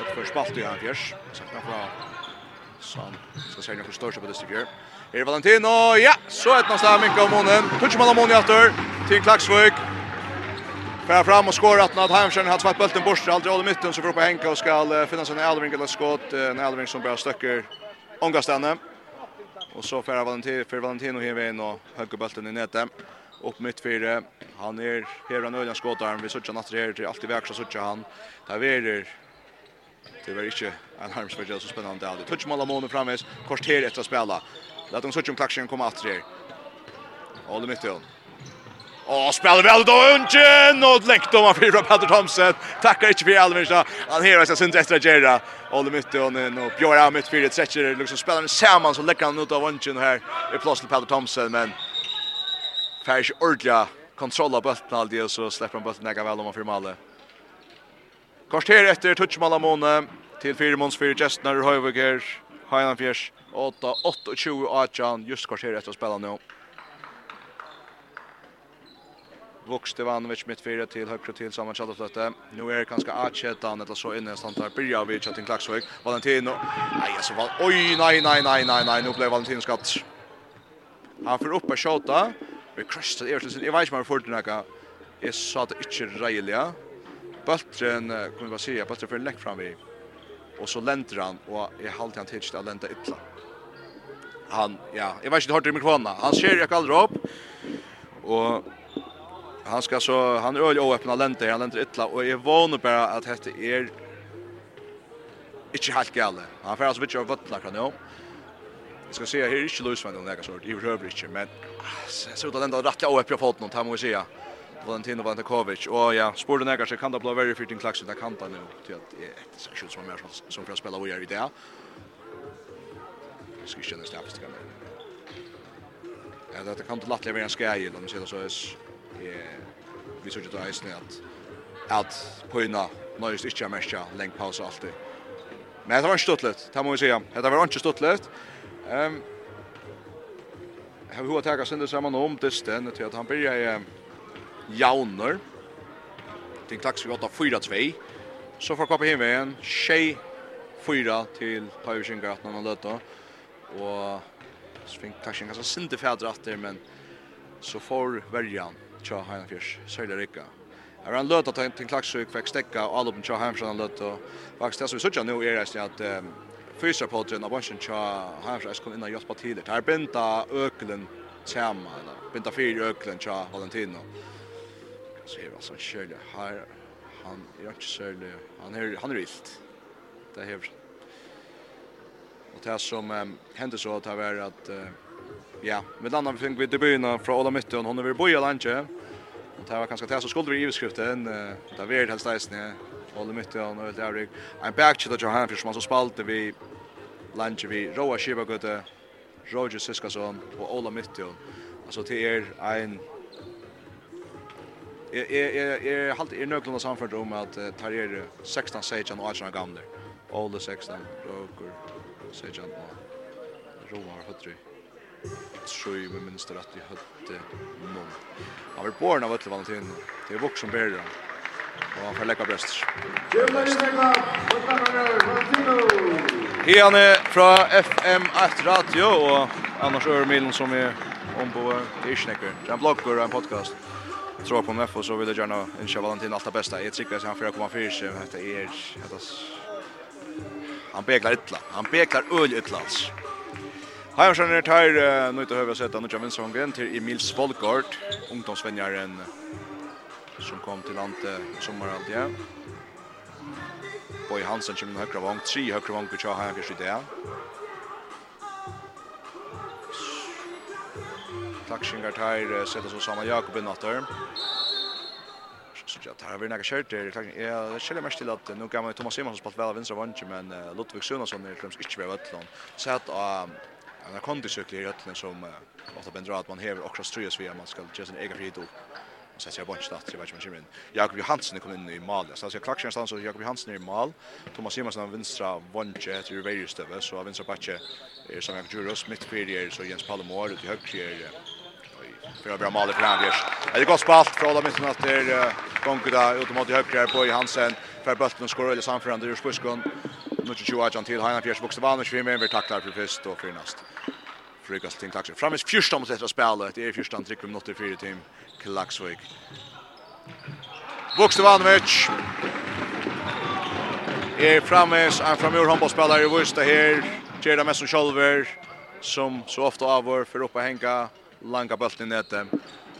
Et først spalt i Fjärs. Fjers. Sakna fra Sam. Ska säga något större på det stycket. Är Valentino. Ja, så ett det noen stavmink av månen. Tutsjemann av månen i aftur til Kommer fram och skorar att när Heimskjern har tvätt bulten bort allt i mitten så får på Henka och ska finna sin Elving eller skott en Elving som bara stöcker ångastänne. Och så färar Valentino för Valentino här in och höger bulten i nätet. Upp mitt fyra. Han är här en ölen skottar, Vi söker att här till alltid i väg så söker han. Där är Det var inte en harmsfärd så spennende allt. Touch mål månen framåt. Kort här efter att spela. Låt dem söka om klaxen komma åter här. Håller mitt i. Och spelar väl då ungen och läckt om för Peter Thomsen. Tackar inte för Alvinsa. Han här så sen efter Gerra. Och det mötte och Björn Ahmed för det sätter liksom spelar en samman så läcker han ut av ungen här. Det plats till Peter Thomsen men Färs ordla kontrolla bollen alltid så släpper han bollen näga väl om han för Malle. Kort här efter touchmalla Mone till Firmons för Gestner Höjviger. Hainan Fjärs 8 28 Achan just kort efter att spela nu. Vuk Stevanovic fyra till högre till samma chatta Kjallaflöte. Nu är det ganska atchetan eller så inne stannar där börjar vi chatta Klaxvik. Valentino. Nej, alltså var Oj, nej, nej, nej, nej, nej. Nu blev Valentino skatt. Han får upp och skjuta. Vi crushed det Everton. Jag vet inte vad för det några. Jag sa att inte rejliga. Bultren, kommer bara säga, bultren för läck fram vi. Och så länder han och är halt han tidigt att lända ytla. Han, ja, jag vet inte, det har inte. Han ser jag aldrig upp. Och han ska så han är öl öppna lente han lente illa och jag vånar bara att det är inte helt gale. Han får alltså bitcha vattla kan jag. Jag ska se här är inte lös med den där sort. i behöver inte men så då den rätt öppna foten han måste säga. Valentino Vantakovic. Och ja, spår den kanske kan det bli very fitting klax där kan nu till att ett sektion som mer som för att spela och i det. Ska känna snabbt kan. Ja, det kan inte lätt vara en skajel om det så är vi sørger til eisen at at pøyna nöjst inte er mest lenge paus alltid. Men det var inte stuttligt det må vi säga Det var inte stuttligt. Ehm har vi hva tega sinne samman om dysten til att han byrja i jauner till klax vi 8-4-2 så får kappa hem igen tjei 4 till Pavishinga 18 og løtta och så fick kanske kanskje sinde fædre atter men så får värjan tja Heinefjers, Sörja Rikka. Jeg var en løt at han til Klaksvik fikk stekka og allupen tja Heinefjers han løt, og faktisk det som vi sørger nå er reisning at um, fysiopodren av bansjen tja Heinefjers kom inn og hjelpa tidlig. Det er binta økelen tema, eller binta fyrir økelen tja Valentino. Så er altså en kjøle her, han er ikke sørlig, han er, han er vilt. Det er hevr. Og det som um, hendte så, det var at, uh, ja, med landa vi fikk vi til byen fra Ola Mytton, hon er vi boi i landet, det var kanskje det som skulle bli iverskriften, det var helt helst eisen, jeg holder mitt i han helt ævrig. En bakkjøtt att Johan Fjørs, man så spalte vi landje vi Roa Shiba Kibagøtte, Roger Siskason og Ola Mittjøn. Alltså till er en Jag Jeg jag är halt är er nøklene samfunnet om att tar er 16 sejan og 18 All the 16, Roger sejan og Roar Høtry tror jag med minst att vi hade någon. Han var born av Ötlevan Valentin. det är vuxen bär. Och han får läcka bröst. Hian är från FM1 Radio och annars är Milen som är om på Tischnecker. Det är en blogg och en podcast. Tror på MF och så vill jag gärna önska Valentin allt det bästa. Jag tycker att han får komma för sig. Det är... Han beklar ytla. Han beklar öl ytla alltså. Heimsjön är tar nu inte höra sätta nu Jamens Holmgren til Emil Svolgård, ungdomsvänjaren som kom til landet i sommer alt igjen. Boy Hansen kommer med høyre vång, tre högra vång kvar i det. där. Klaxingar tar setter så sammen Jakob i Natter. Så jag tar vi några skärter. Jag känner mest till att nu kan man Thomas Simonsson spalt väl av vänstra vånchen men Ludvig Sunnarsson är kanske inte väl ödlan. Så att en akondisykler i rötlen som ofta bänder att man hever också strös via man ska göra sin egen frid upp. Och sen ser jag bunch start, jag vet inte vad kommer in. Jakob Johansson kom in i mål. Så jag klackar någonstans och Jakob Johansson är i mål. Thomas Jemansson har vinstra vånche till Rivers så har vinstra backe är som Jakob gjorde oss mitt fjärde så Jens Palmor ut i högre är för att bra mål i Anders. Det är gott spalt för alla mitten att det gånger där ut mot höger på Johansson för bulten skorar eller samförande ur spuskon Nu tror jag att han till Hanna Pierce Boxevan och Schwimmer vi tacklar för först och för näst. Frukas ting tacklar. Framis första mot detta spelet. Det är första tryck med 84 team Klaxvik. Boxevanovic. Är framis en framur handbollsspelare i Vista här. Gerda Messon Scholver som så ofta avor för uppe hänga langa bulten i nätet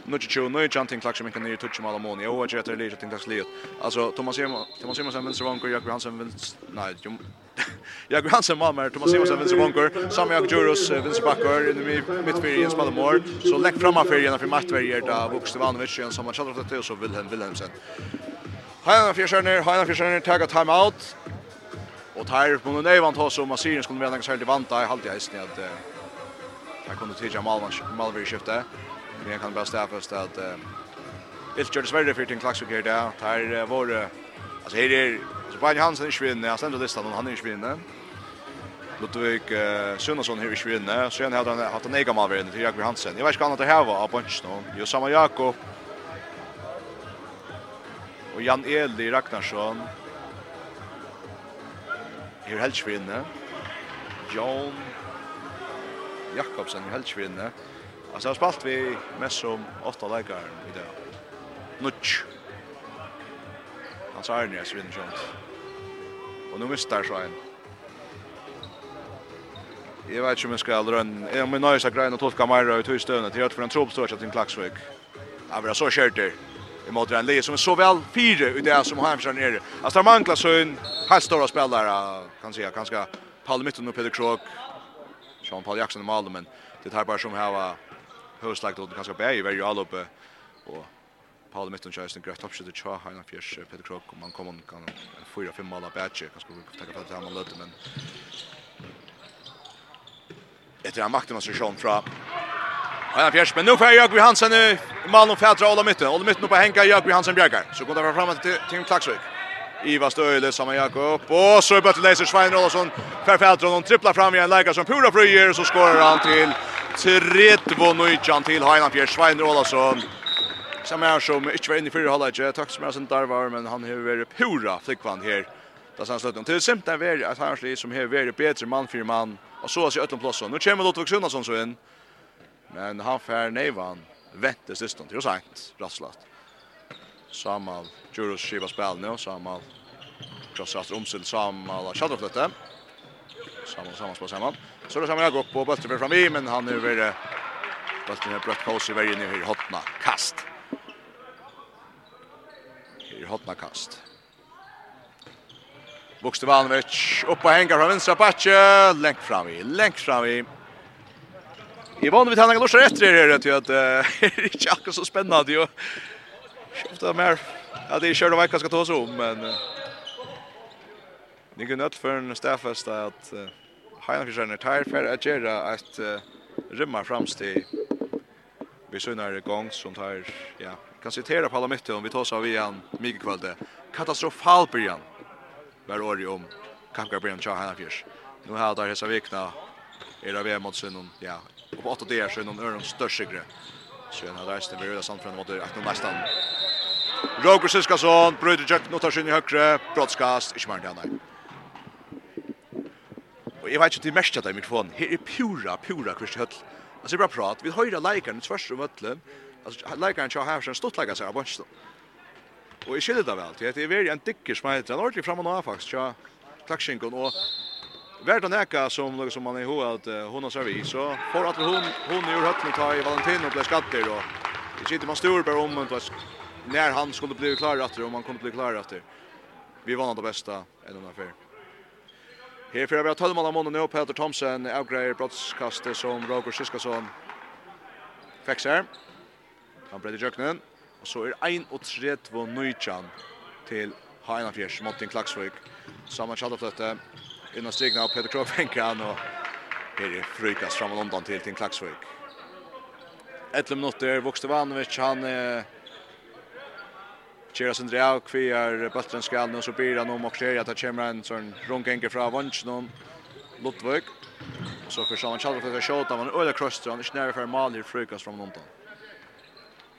nu tjo nu är tänkte klaxa mig kan ni toucha mal amoni och jag heter lite tänkte slit alltså Thomas Hema Thomas Hema som vänster vankor jag Hansen vänster nej jag Johansson Malmer Thomas Hema sen vänster vanker Sam jag Juros vänster backer in i mittfältet Jens Malmor så lägg fram för gärna för Mattberger där Vuxtevanovic som har chattat till så vill han Wilhelmsen. Hajna Fjärsjärner, Hajna Fjärsjärner time out. Och tar på någon evant har som Asyrien skulle vara ganska helt vanta i halvtid hästen att här kunde tidiga Malvan Malvi skifte. Men jag kan bara stäffa fast att eh Bill George Sverige för den klaxvik här där. Där var alltså här är så Brian Hansen i Sverige, jag ständer listan och han är i Sverige. Ludvig Sunnason här i Sverige, så han hade han haft en egen man vid till Jakob Hansen. Jag vet inte vad det här var av bunch nu. Jo samma Jakob. Och Jan Eli Ragnarsson. Här helt Sverige. Jon Jakobsen helt Sverige. Alltså jag har spalt vi mest som åtta läkare i dag. Nutsch. Han sa Arne så vinner sånt. Och nu mistar så en. Jag vet inte om jag ska rönn. Jag men nöjs att grejen och tolka Majra i tog Det är för en trobstårs att en klacksvik. Ja, vi ha så kört det. I mot en leje som är så väl fyra i det som har Heimsson är. Alltså manglar så en här stora spelare kan säga ganska Paul Mitten och Peter Krog. Sean Paul Jackson i Malmö men det här bara som här var högslagt och kanske bär ju varje all uppe och Paul Mitton kör sin great option till Cha Heinrich Fisch Peter Krok och man kommer kan fyra fem mål batche kanske vi ta ta man lötte men Etter han makten av seg sjån fra Einar Fjers, men nu får vi Hansen i Malmö fætra Ola Mitten. Ola Mitten oppe henga Jøkvi Hansen bjergar. Så går det fra fram til Tim Klaksvik. Iva Støyle sammen Jakob. Og så er bøtteleiser Svein Rollasson. Fær fætra, og tripplar fram igjen, en leikar som pura frøyer, så skårer han til 30-19 til Heinafjær Svein Rålasson. Som er som ikke var inne i fyrre halvleidje. Takk som er sin darvar, men han har vært pura flikkvann her. Det er sannslutten. Til simpelt er vært at Hansli som har vært bedre mann for mann. Og så er det Øtlund Plåsson. Nå kommer Lotvik Sunnason så inn. Men han fær neivan venter sisten til å sagt. Rasslast. Samal Djurus skiva spillene og Samal Krossast Romsil Samal Kjallrafløtte. Samal samma samma spel samman. Så det samman jag går på bulten fram i, men han är över bulten är brött kaos i vägen i hur hotna kast. I hotna kast. Bokstavanovic upp och hänger från vänstra patche länk fram i, länk fram i. I vann vi tänker ganska efter det här till att det är inte akkurat så spännande ju. Ofta mer. Ja, det är kört av vad ska ta oss om, men... Ni kan nødt för en stafest att uh, är tar för att göra ett uh, rymmer fremstid vi sønner gong som tar, ja, kan citera på alla mytter om vi tar oss av igen mycket kvalde. Katastrofal början var året om Kapka början tja henne. Nu har där hessa vikna är det VM mot Sunnon, ja, och på åtta dagar så är någon öron störsigre. Så den här resten blir röda samfrän mot Aknon Nästan. Roger Siskason, Bröder Jack nu tar sin i högre, brottskast, inte mer än det Og jeg vet ikke om de merker det i mikrofonen. Her er pura, pura Kristi Høll. Altså, det er bare prat. Vi høyre leikeren tvers om Høllen. Altså, leikeren tja her, så en stått leiker seg av bønsten. Og jeg skiljer det vel til. Det er veldig en dikker som heter. Han er ordentlig fremme nå, faktisk. Tja, klakskinken. Og hvert og neka som, som man er i hodet at hun har servis. Så får at hun, hun gjør Høllen ta i Valentino og ble skatter. Og jeg sitter man stor bare om når han skulle bli klar etter, om han kunne bli klar etter. Vi vann det bästa en av affären. Her fyrir vi har tølmann av månen nå, Peter Thomsen avgreier brottskastet som Roger Siskasson fikk seg. Han bredd i jøkkenen, og så er 1-3-2 Nujjan til Heina Fjers, Martin Klaksvøk. Saman tjallafløtte, innan stigna av Peter Krogfenkan, og her er frykast fram og undan til til Klaksvøk. 11 minutter, Vokste Vanovic, han er... Eh, Kjera sin drev kvi er bøtteren skal nå så blir han om og kjer, at det kommer en sånn rundgenge fra Vansjnån Lottvøk så forstår han kjallet for å kjøte, men øyla krøster, han er ikke snär för mål i frukas från Lontan.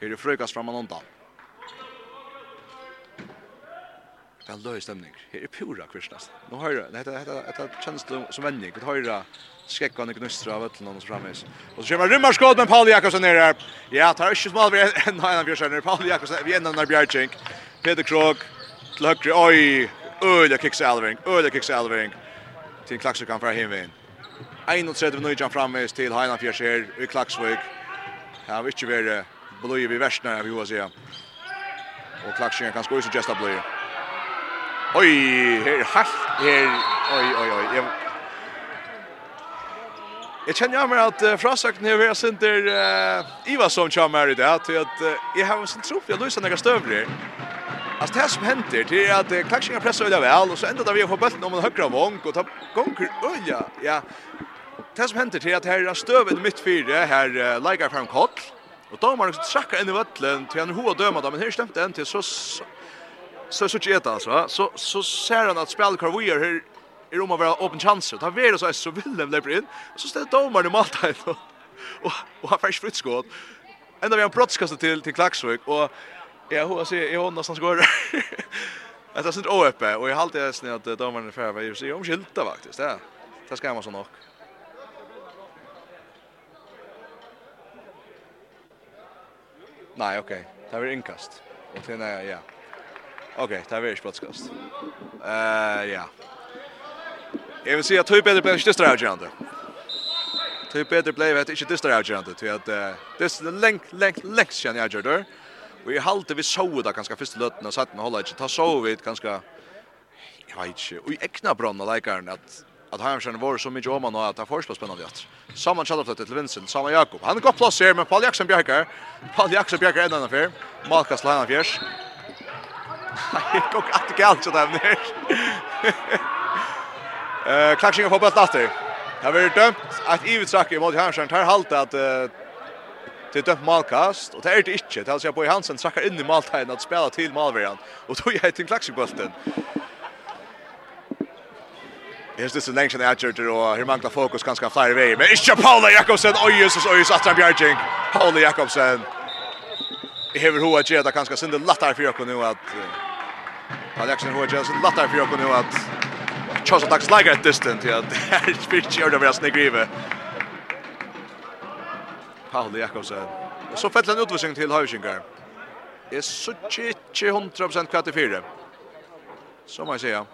Her det frukas från Lontan. Det är løy stemning. Her er pura kvistas. Nu hör det. Det heter det heter som vending, Det høyre skekkan i knustra av ötlen och så framvis. Och så kommer rymmarskott med Paul Jakobsen ner där. Ja, tar inte smal vid en annan björsärner. Paul Jakobsen vid en annan bjärkink. Peter Krog till högre. Oj, öliga kicks Alvering. Öliga kicks Alvering. Till Klaxvik kan för hemvin. 31 minuter framvis till Heinan Fjersher i Klaxvik. Här vi inte vara blöj vid värstna vi hos igen. Och Klaxvik kan skoja sig gesta blöj. Oj, här halt här. Oj, oj, oj. Jeg kjenner jo meg at uh, frasökten här är sin där uh, Iva som kör i dag, til at uh, jeg har en sån tro for å løse noen støvler. Altså, det som händer til är att uh, klaxingar presser över vel, og så ändå där vi får bulten om en høyre vong, og ta gonger öja. Ja. Det som händer til är att här är stövet mitt fire, her uh, lägger fram da må man trackar inn i vøtlen til han hoa döma dem men her stemte en til, så så så så så så så ser han att spelkar vi är här er om å være åpen chanser. Ta det så så vill de löper in. Så ställer domaren i mål och Och och har färs fritt skott. Ända vi har brottskastet till till Klaxvik och jag hur ser jag hon någonstans går. Det det synd öppe och jag halt det snä att domaren är färdig. ju ser om skylta faktiskt. Ja. Det ska man så nog. Nej, okej. Okay. Det är inkast. Och sen är ja. Okej, okay, det är brottskast. Eh, uh, ja. Yeah. Jag vill säga att Tui Peter blev inte distrar avgörande. Tui Peter blev inte distrar avgörande. Till att det är länk, länk, länk känner jag gör där. Vi halte vi såg det ganska första lötten och satt med hålla inte. Ta så vid ganska... Jag vet inte. Och i äckna brann av att att han Hammarskjön var så mycket om honom att han förspår spännande jätt. Samman Kjallaflötet till Vincent, samman Jakob. Han har gott plats här, men Paul Jackson bjärkar. Paul Jackson bjärkar en annan fyr. Lana Fjärs. Nej, det går inte allt sådär ner. Eh klaxing på hoppas åter. Här blir dömt att Ivitsak i mot Hansen tar halt att till dömt malkast och det är det inte. Det alltså på Hansen sakar in i måltagen att spela till målvärjan och då är det en klaxing bollen. Here's this selection jag Jerter och her mangla fokus ganska flere veier, men ikke Paula Jakobsen, oj Jesus, oj Jesus, Atran Bjergjeng, Paula Jakobsen. Jeg hever hoa tjeda ganska det lattar for jokko nu at, Paula Jakobsen hoa tjeda sinde lattar för jokko nu att chans att dags lägga ett distant ja det är speech gör det vara snägrive Paul Jakobsen. Och så fällan utvisning till Höjsingar är så tjitje 100% kvart i fyra som man säger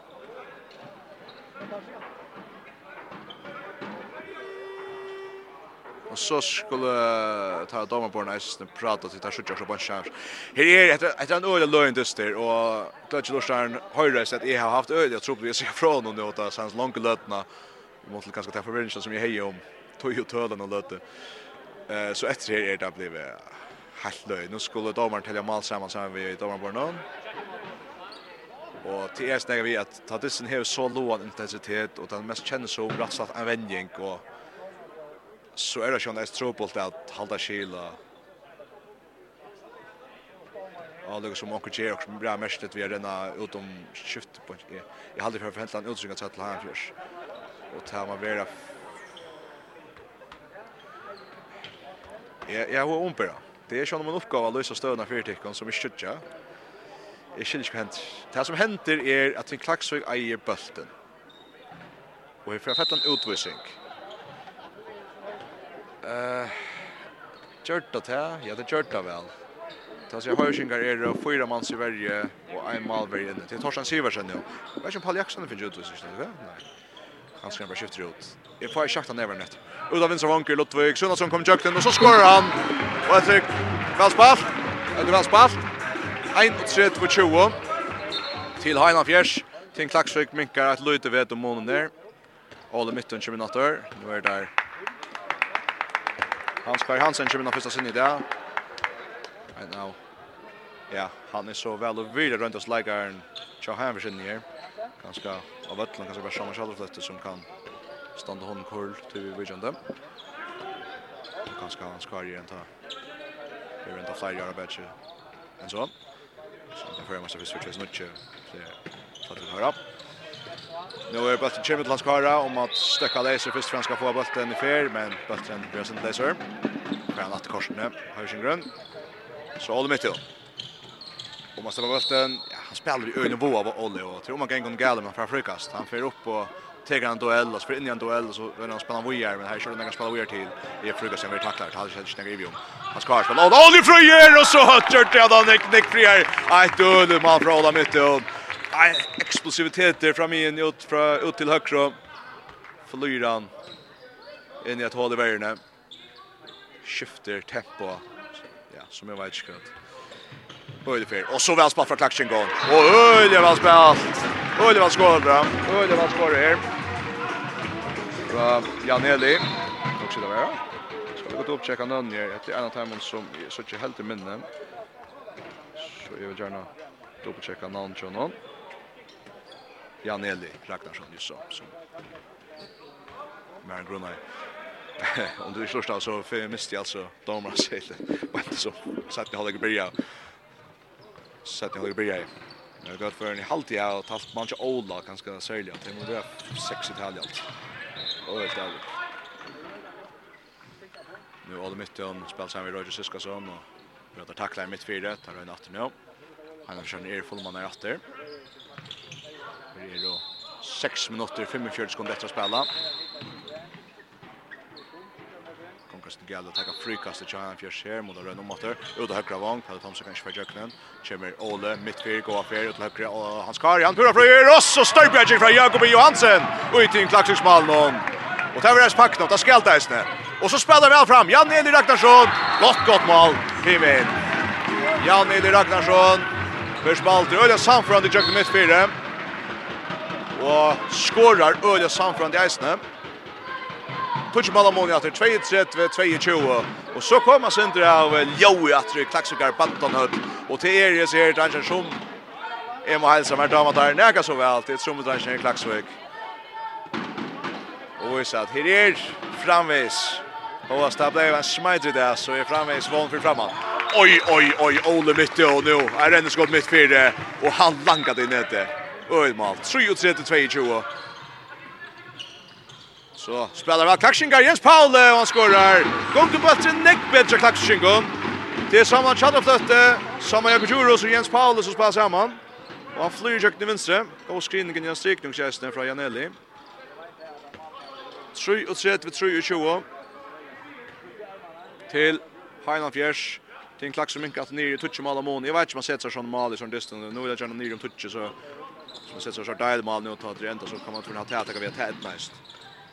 Och så skulle ta damer på nästa prata till Tashuja och Shaban Shams. Här är det ett en öle lögn dyster där och Clutch Lorsan så att jag har haft öde jag tror vi ser från honom då att hans långa lötna mot kanske ta förväntan som jag hejer om tog och tölen och lötte. Eh så efter det är det blev helt lögn. Nu skulle damer tälja mal samman som vi damer på någon. Og til jeg snakker vi at Tadissen har så lån intensitet, og den mest kjenner så rett og slett en vending, og så är det ju nästan trubbelt att hålla skila. Ja, det som onkel Jerk som bra mest att vi är denna utom skift på. Jag hade för förhållan utsynga till att han görs. Och tar man vara Ja, ja, hon umpera. Det är ju en uppgåva att lösa stövna för tyckon som är skjutja. Jag skiljer inte hänt. Det som händer är att vi klaxar eier bulten. Och vi får fällan utvisning. Eh gjort det här. Ja, det gjort det väl. Ta sig höjsingar är det fyra man i Sverige och en malver inne. Det tar Siversen nu. Vet inte Paul Jackson för Judas just nu. Nej. Han ska bara skifta ut. Jag får schakta ner net. Ut av vänstra vinkel Lottvig Sundsson kom jökten och så skorar han. Och ett tryck. Väl spalt. Det väl spalt. 1-3-2-20 til Heina Fjärs. Till Klaxvik minkar att Løyte vet om månen där. Alle midten 20 minutter. Nu är det där. Hans Berg Hansen kommer första sin idé. Right now. Ja, han är så väl och vidare runt oss lägaren. Tja Hammersen här. Ganska av ötlan kanske bara samma Schallerflätter som kan standa hon kull till vi vidjande. Ganska han skar igen ta. Det är inte fler göra bättre. än så. Så det får man så vi switchar snutche. Så det tar det här upp. Nu är bulten kommer till Lanskara om att stöcka laser först för han ska få bulten i fel men bulten blir sin laser. Kan att korsne har sin grön. Så håller mitt till. Och man ställer bulten. Ja, han spelar i ögon våg av Olle och tror man kan gå galen men för frukast. Han får upp och tegar en duell och så spelar in i en duell och så vill han spela vojar men här kör den några spela vojar till. Det är frukast som vi tacklar. Det hade inte några i Han ska spela och Olle Fröjer och så hötter det då Nick Nick Fröjer. Ett duell man från Olle mitt till explosiviteter fram in ut fra ut til högra förlorar han inn i et hål i verden. skifter tempo ja som jeg vet ikke inte Øylig fyr. Og så vel spalt fra Klaxen gång. Och Öle väl spelat. Öle väl skorar bra. Öle väl skorar här. Bra Janelli. Och så där va. Ska vi gå til å checka någon her etter en annan som så ikke helt i minne. Så jeg vil gjerne dubbelchecka någon till någon. Jan Eli Ragnarsson just så. Som, Maren Grunai om du slår stav så för mest jag alltså domar sig men så satt ni håller börja satt ni håller börja jag har gått för en halvt jag och talt man så ola ganska sälja det måste vara sex i tal allt och helt ärligt nu håller mitt om spelar sig med Roger Siskason och pratar tacklar mitt fyra tar en åter nu han har kört ner fullman där åter 6 minutter, 45 sekunder etter å spela. Konkursen gjelder å takke frikast til Kjønland Fjørs her, mot å rønne om måter. Ut av høyre vang, Pelle Thomsen kan ikke fra Jøkkenen. Kjemmer Åle, midtfyr, gå av fyr, ut av høyre, og Hans Karian, pura frøyer, og så støybjerg fra Jakob Johansen, ut i en klaksøksmalen. Og det er deres pakken, og det skal det eisne. Og så spelar vi all fram, Jan Eli Ragnarsson, godt, godt mål, Himin. Jan Eli Ragnarsson, Først ball til Ølja Samfrand i Jøkken midtfyret og skorar øle samfram de eisene. Tutsi Malamoni atter 2-3-22, og så kommer Sindre av Joey atter i Klaksukar Bantanhøtt, og til er jeg ser Dransjen som jeg må helse med damer der, nega så vel til Sjum Dransjen i Klaksvik. Og vi satt, her er framvis, og det har blei en smeidri der, så er framvis vond for framan. Oj, oj, oj, Ole mitt og nu er det skott mitt fyrir, og han langar det nede. Ölmal. 3-3-2-2. Så spelar väl Klaxingar Jens Paul och han skorar. Gång till bulten Nick bättre Klaxingar. Det är samma chattaflötte. Samma Jakobjuro och Jens Paul som spelar samman. Och han flyr jakt till vänster. Och skriningen i en strykningsgästen från Janelli. 3-3-2-2. Till Heinan Fjärs. Till en klack som inte att ner i touch mål mån. Jag vet inte man sätter sån mål i sån distans. Nu vill jag gärna ner i touch så Så man sätter så här där mål nu och tar det ända så kan man tvinna att attacka via tät mest.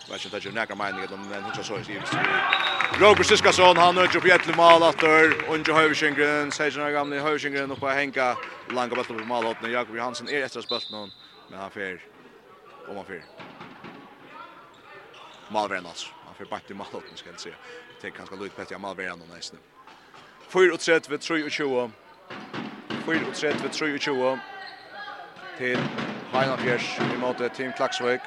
Vet inte att jag näkar mig om men hittar så är det. Robert Siskason han nöjer upp jättelig mål åter och inte Hövsingren säger några gamla Hövsingren uppe på hänga långa bollen på mål åt Jakob Johansson är efter spelt någon men han fer om han fer. Malvern alltså. Han fer bakt i mål åt ska jag säga. Det kan ska Lukas Petja Malvern och nästan. 4 och 3 vid 3 och 20. 4 och 3 vid 3 och 20 til Heinafjers måte Team Klaksvøk.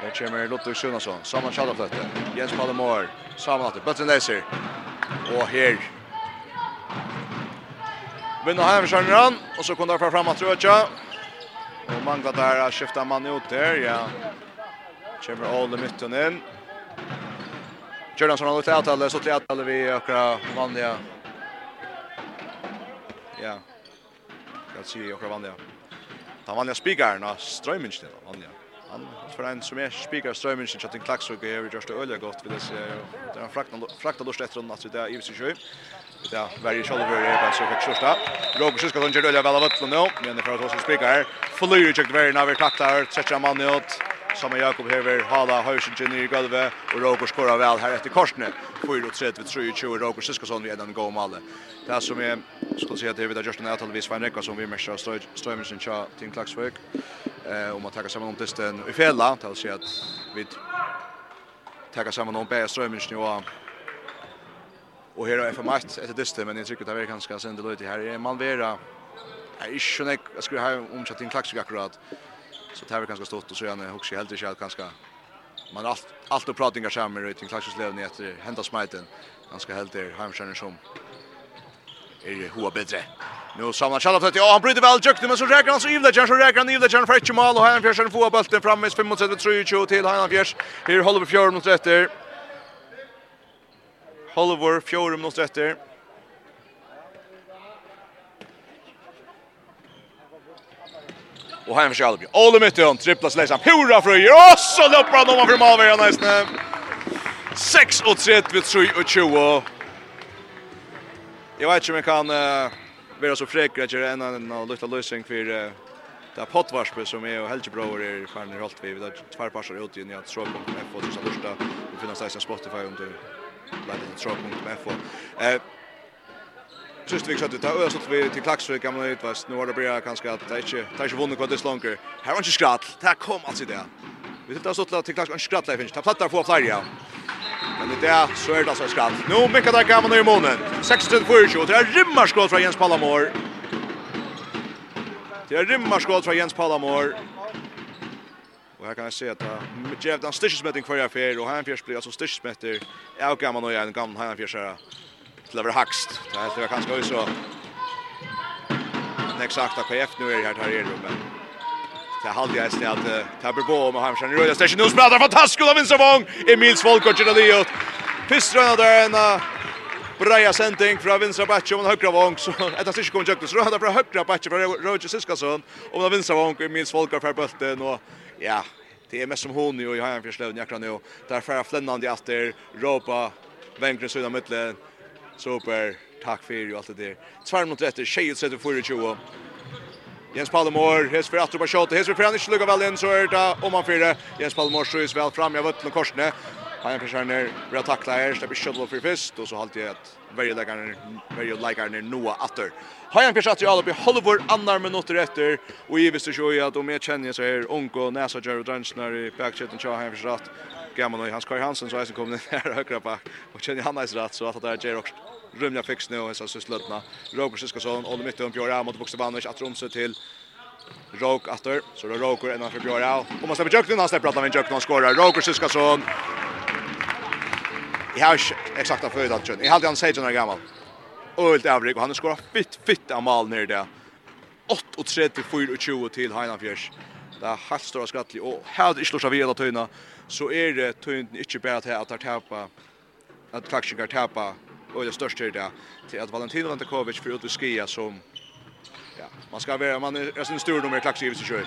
Her kommer Lotto Sjønasson, saman kjallafløtte. Jens Pallemår, Pallemor, saman det, bøtten leiser. Og her. Vinner Heinafjers og så kommer han fra fram at Rødja. Og mangla der har skiftet mann ut der, ja. Kommer Ole Mytten inn. Kjørnansson har lukket avtale, så til avtale vi akkurat vanlige. Ja, kan se och vanliga. Ta vanliga spikaren av Strömminchen då vanliga. Han för en som är spikar Strömminchen chatten klax och gör just öliga gott vill det se. Det är frakta frakta då slätter hon att det är i sig sjö. Det är very shoulder är bara så fick första. Roger ska han göra öliga väl av vattnet nu men det för att oss spikar. Flyr check very now vi tacklar sätter man åt. Samme Jakob Hever, Hala, Høysen, i Gølve, og Roger skåra vel her etter korsene. 4-3-3-3-2, Roger Siskasson ved en god male. Det som er, skal si at det er vidt av Justin vi Svein Rekka, som vi mest av Strøymensen tja Team Klagsvøk, eh, om å takke sammen om testen i Fjella, til å si at vi takke sammen om Bæja Strøymensen og Og her er FM1 etter dyste, men jeg tykker det er ganske sendelig ut her. Man vera, jeg er ikke nek, jeg skulle ha omkjent en klagsvik akkurat, Så det här var ganska stort och så gärna också helt enkelt ganska man allt allt och pratingar samman i den klassiska levnaden efter hända smiten. Ganska helt där hemskärnen som är ju hoa bättre. Nu samlar Charlotte att ja han bryter väl jukt men så räknar han så Ivla Jansson räknar han Ivla Jansson för ett mål och han Fjärs får bollen fram med 35 32 till han Fjärs. Här håller vi fjärde mot rätter. Hollover fjärde mot rätter. Och han försöker aldrig. Ole mitt tripplas trippla släsan. Hurra fröjer. Och så loppar han om från Malmö nästan. 6 och 3 vid 3 och 20. Jag vet inte om jag kan uh, vara så fräck att göra en annan lukta lösning för uh, det här pottvarspe som är och helgebror är fan i allt vi. Vi har tvärpassar ut i att så kommer jag få Vi första. Vi finns Spotify om du. Lade till så kommer. Eh Sist vi kjøttet ta øst vi til Klaksvik gamla utvast. Nu var det bra kanskje at det ikke det ikke vunnet det slunker. Her var ikke skratt. Det kom altså det. Vi tiltar så til Klaksvik en skratt lefinch. Ta plattar få flere. Men det er så er det altså skratt. Nu mykka der gamla i månen. 16-24. Det er rymmarskott fra Jens Pallamor. Det er rymmarskott fra Jens Pallamor. Og her kan jeg se at Jeff Dan en styrkesmetting for jeg fer, og han fjerst blir altså styrkesmetter av gamla og en gamla han fjerst til å være hakst. Det er helt kanskje også den eksakta KF nu er her tar i rummet. Det er halvdige eisen at det er på med Hamsjern i Røyla. Det er ikke noe som prater fantastisk av Vinsavong. Emil Svolkort til Aliot. Pistrøyna der en breia sending fra Vinsra Batje om en høyre vong. Så etter styrke kommer Jøknes. Røyna fra høyre Batje fra Røyla Siskason. Om en Vinsra vong. Emil Svolkort fra Bølten. Og ja, det er mest som hon jo i Hajanfjørsløvn akkurat nå. Der færre flennande i atter. Råpa. Vengren sønne mittlen. Super, tack för ju allt det där. Tvär mot rätter, tjejet sätter för 20. Jens Palmor, hes för på shot, hes för Franish lugga väl in så är det om han fyra. Jens Palmor skjuts väl fram, jag vötlen korsne. Han försöker ner, bra tackla här, släpper shuttle för fist och så halt jag att varje läggaren, varje läggaren Noah Atter. Har han försökt att i halvor annar minuter efter och i visst så ju att om jag känner så här Onko Nasa Jerry Dunsner i backchecken så har han försökt gammal och Hans Kari Hansen så är som kommer ner högra back och känner han nice rätt så att det är Jerry också rymliga fix nu och så så slutna Roger Siskason och mitt om Björn mot Boxevanovic att romsa till Rok åter så då Roger ända för Björn och måste på Jöknen han släpper att han Jöknen skorar Roger Siskason Jag har exakt att förut att jag hade han säger när gammal Ölt Avrik och han skorar fitt fitt av mål ner där 8 och 3 till Heinafjärs. Det är helt stora skrattlig. Och här är det inte lorsa vid hela tøyna så er det tøynden ikke bare til at det tapar at klaksjingar tapar og det største er det til at Valentino Vantakovic fyrir ut vi skia som ja, man skal være, man er sin stor nummer klaksjingar hvis du kjøy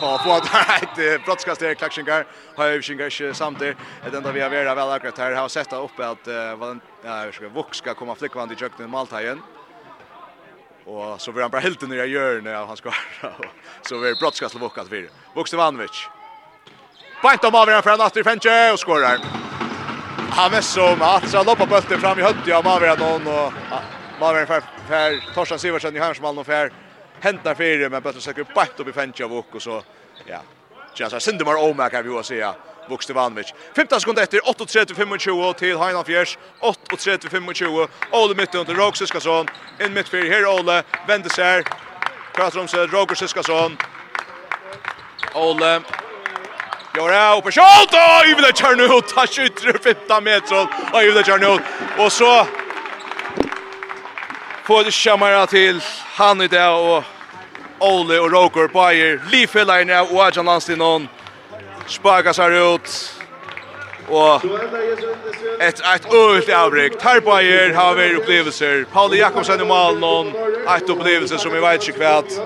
og få at det er brottskast der klaksjingar har jeg ikke samtidig det. Enda vi har vært väl akkurat här har sett vad jag ursäkta Vuk ska komma flickvand i kjøkken i Maltaien Och så vill han bara helt ner i hjørnet av han ska. så vill brottskast til att vi Vuk Stevanovic Bant om avgörande för en Astrid Fenche och skorar. Han är som att så loppar bulten fram i hödja av avgörande någon och Mavern för för Torsten Sivertsen i Hansmall och för hämtar fyra men bulten söker bant upp i Fenche och så ja. Jassa Sindemar Omak har vi att säga. Vukstevanovic. 15 sekunder efter 8.30-25 till Heinan Fjärs. 8.30-25. Ole mitt under Roger Siskason. In mitt fyr här Ole. Vänder sig. Pratar om sig Roger Siskason. Ole går av oppe skjold, og Yvila kjørne ut, ta skyter 15 meter, og Yvila kjørne ut, og så får det kjemmere til han i det, og Ole og Roger Bayer, livfellerne og Adjan Landstinon, spaka seg ut, og et, et øyelt avbrekk. Tar Bayer har vi opplevelser, Paul Jakobsen i mål Malnon, et opplevelse som vi vet ikke kvært.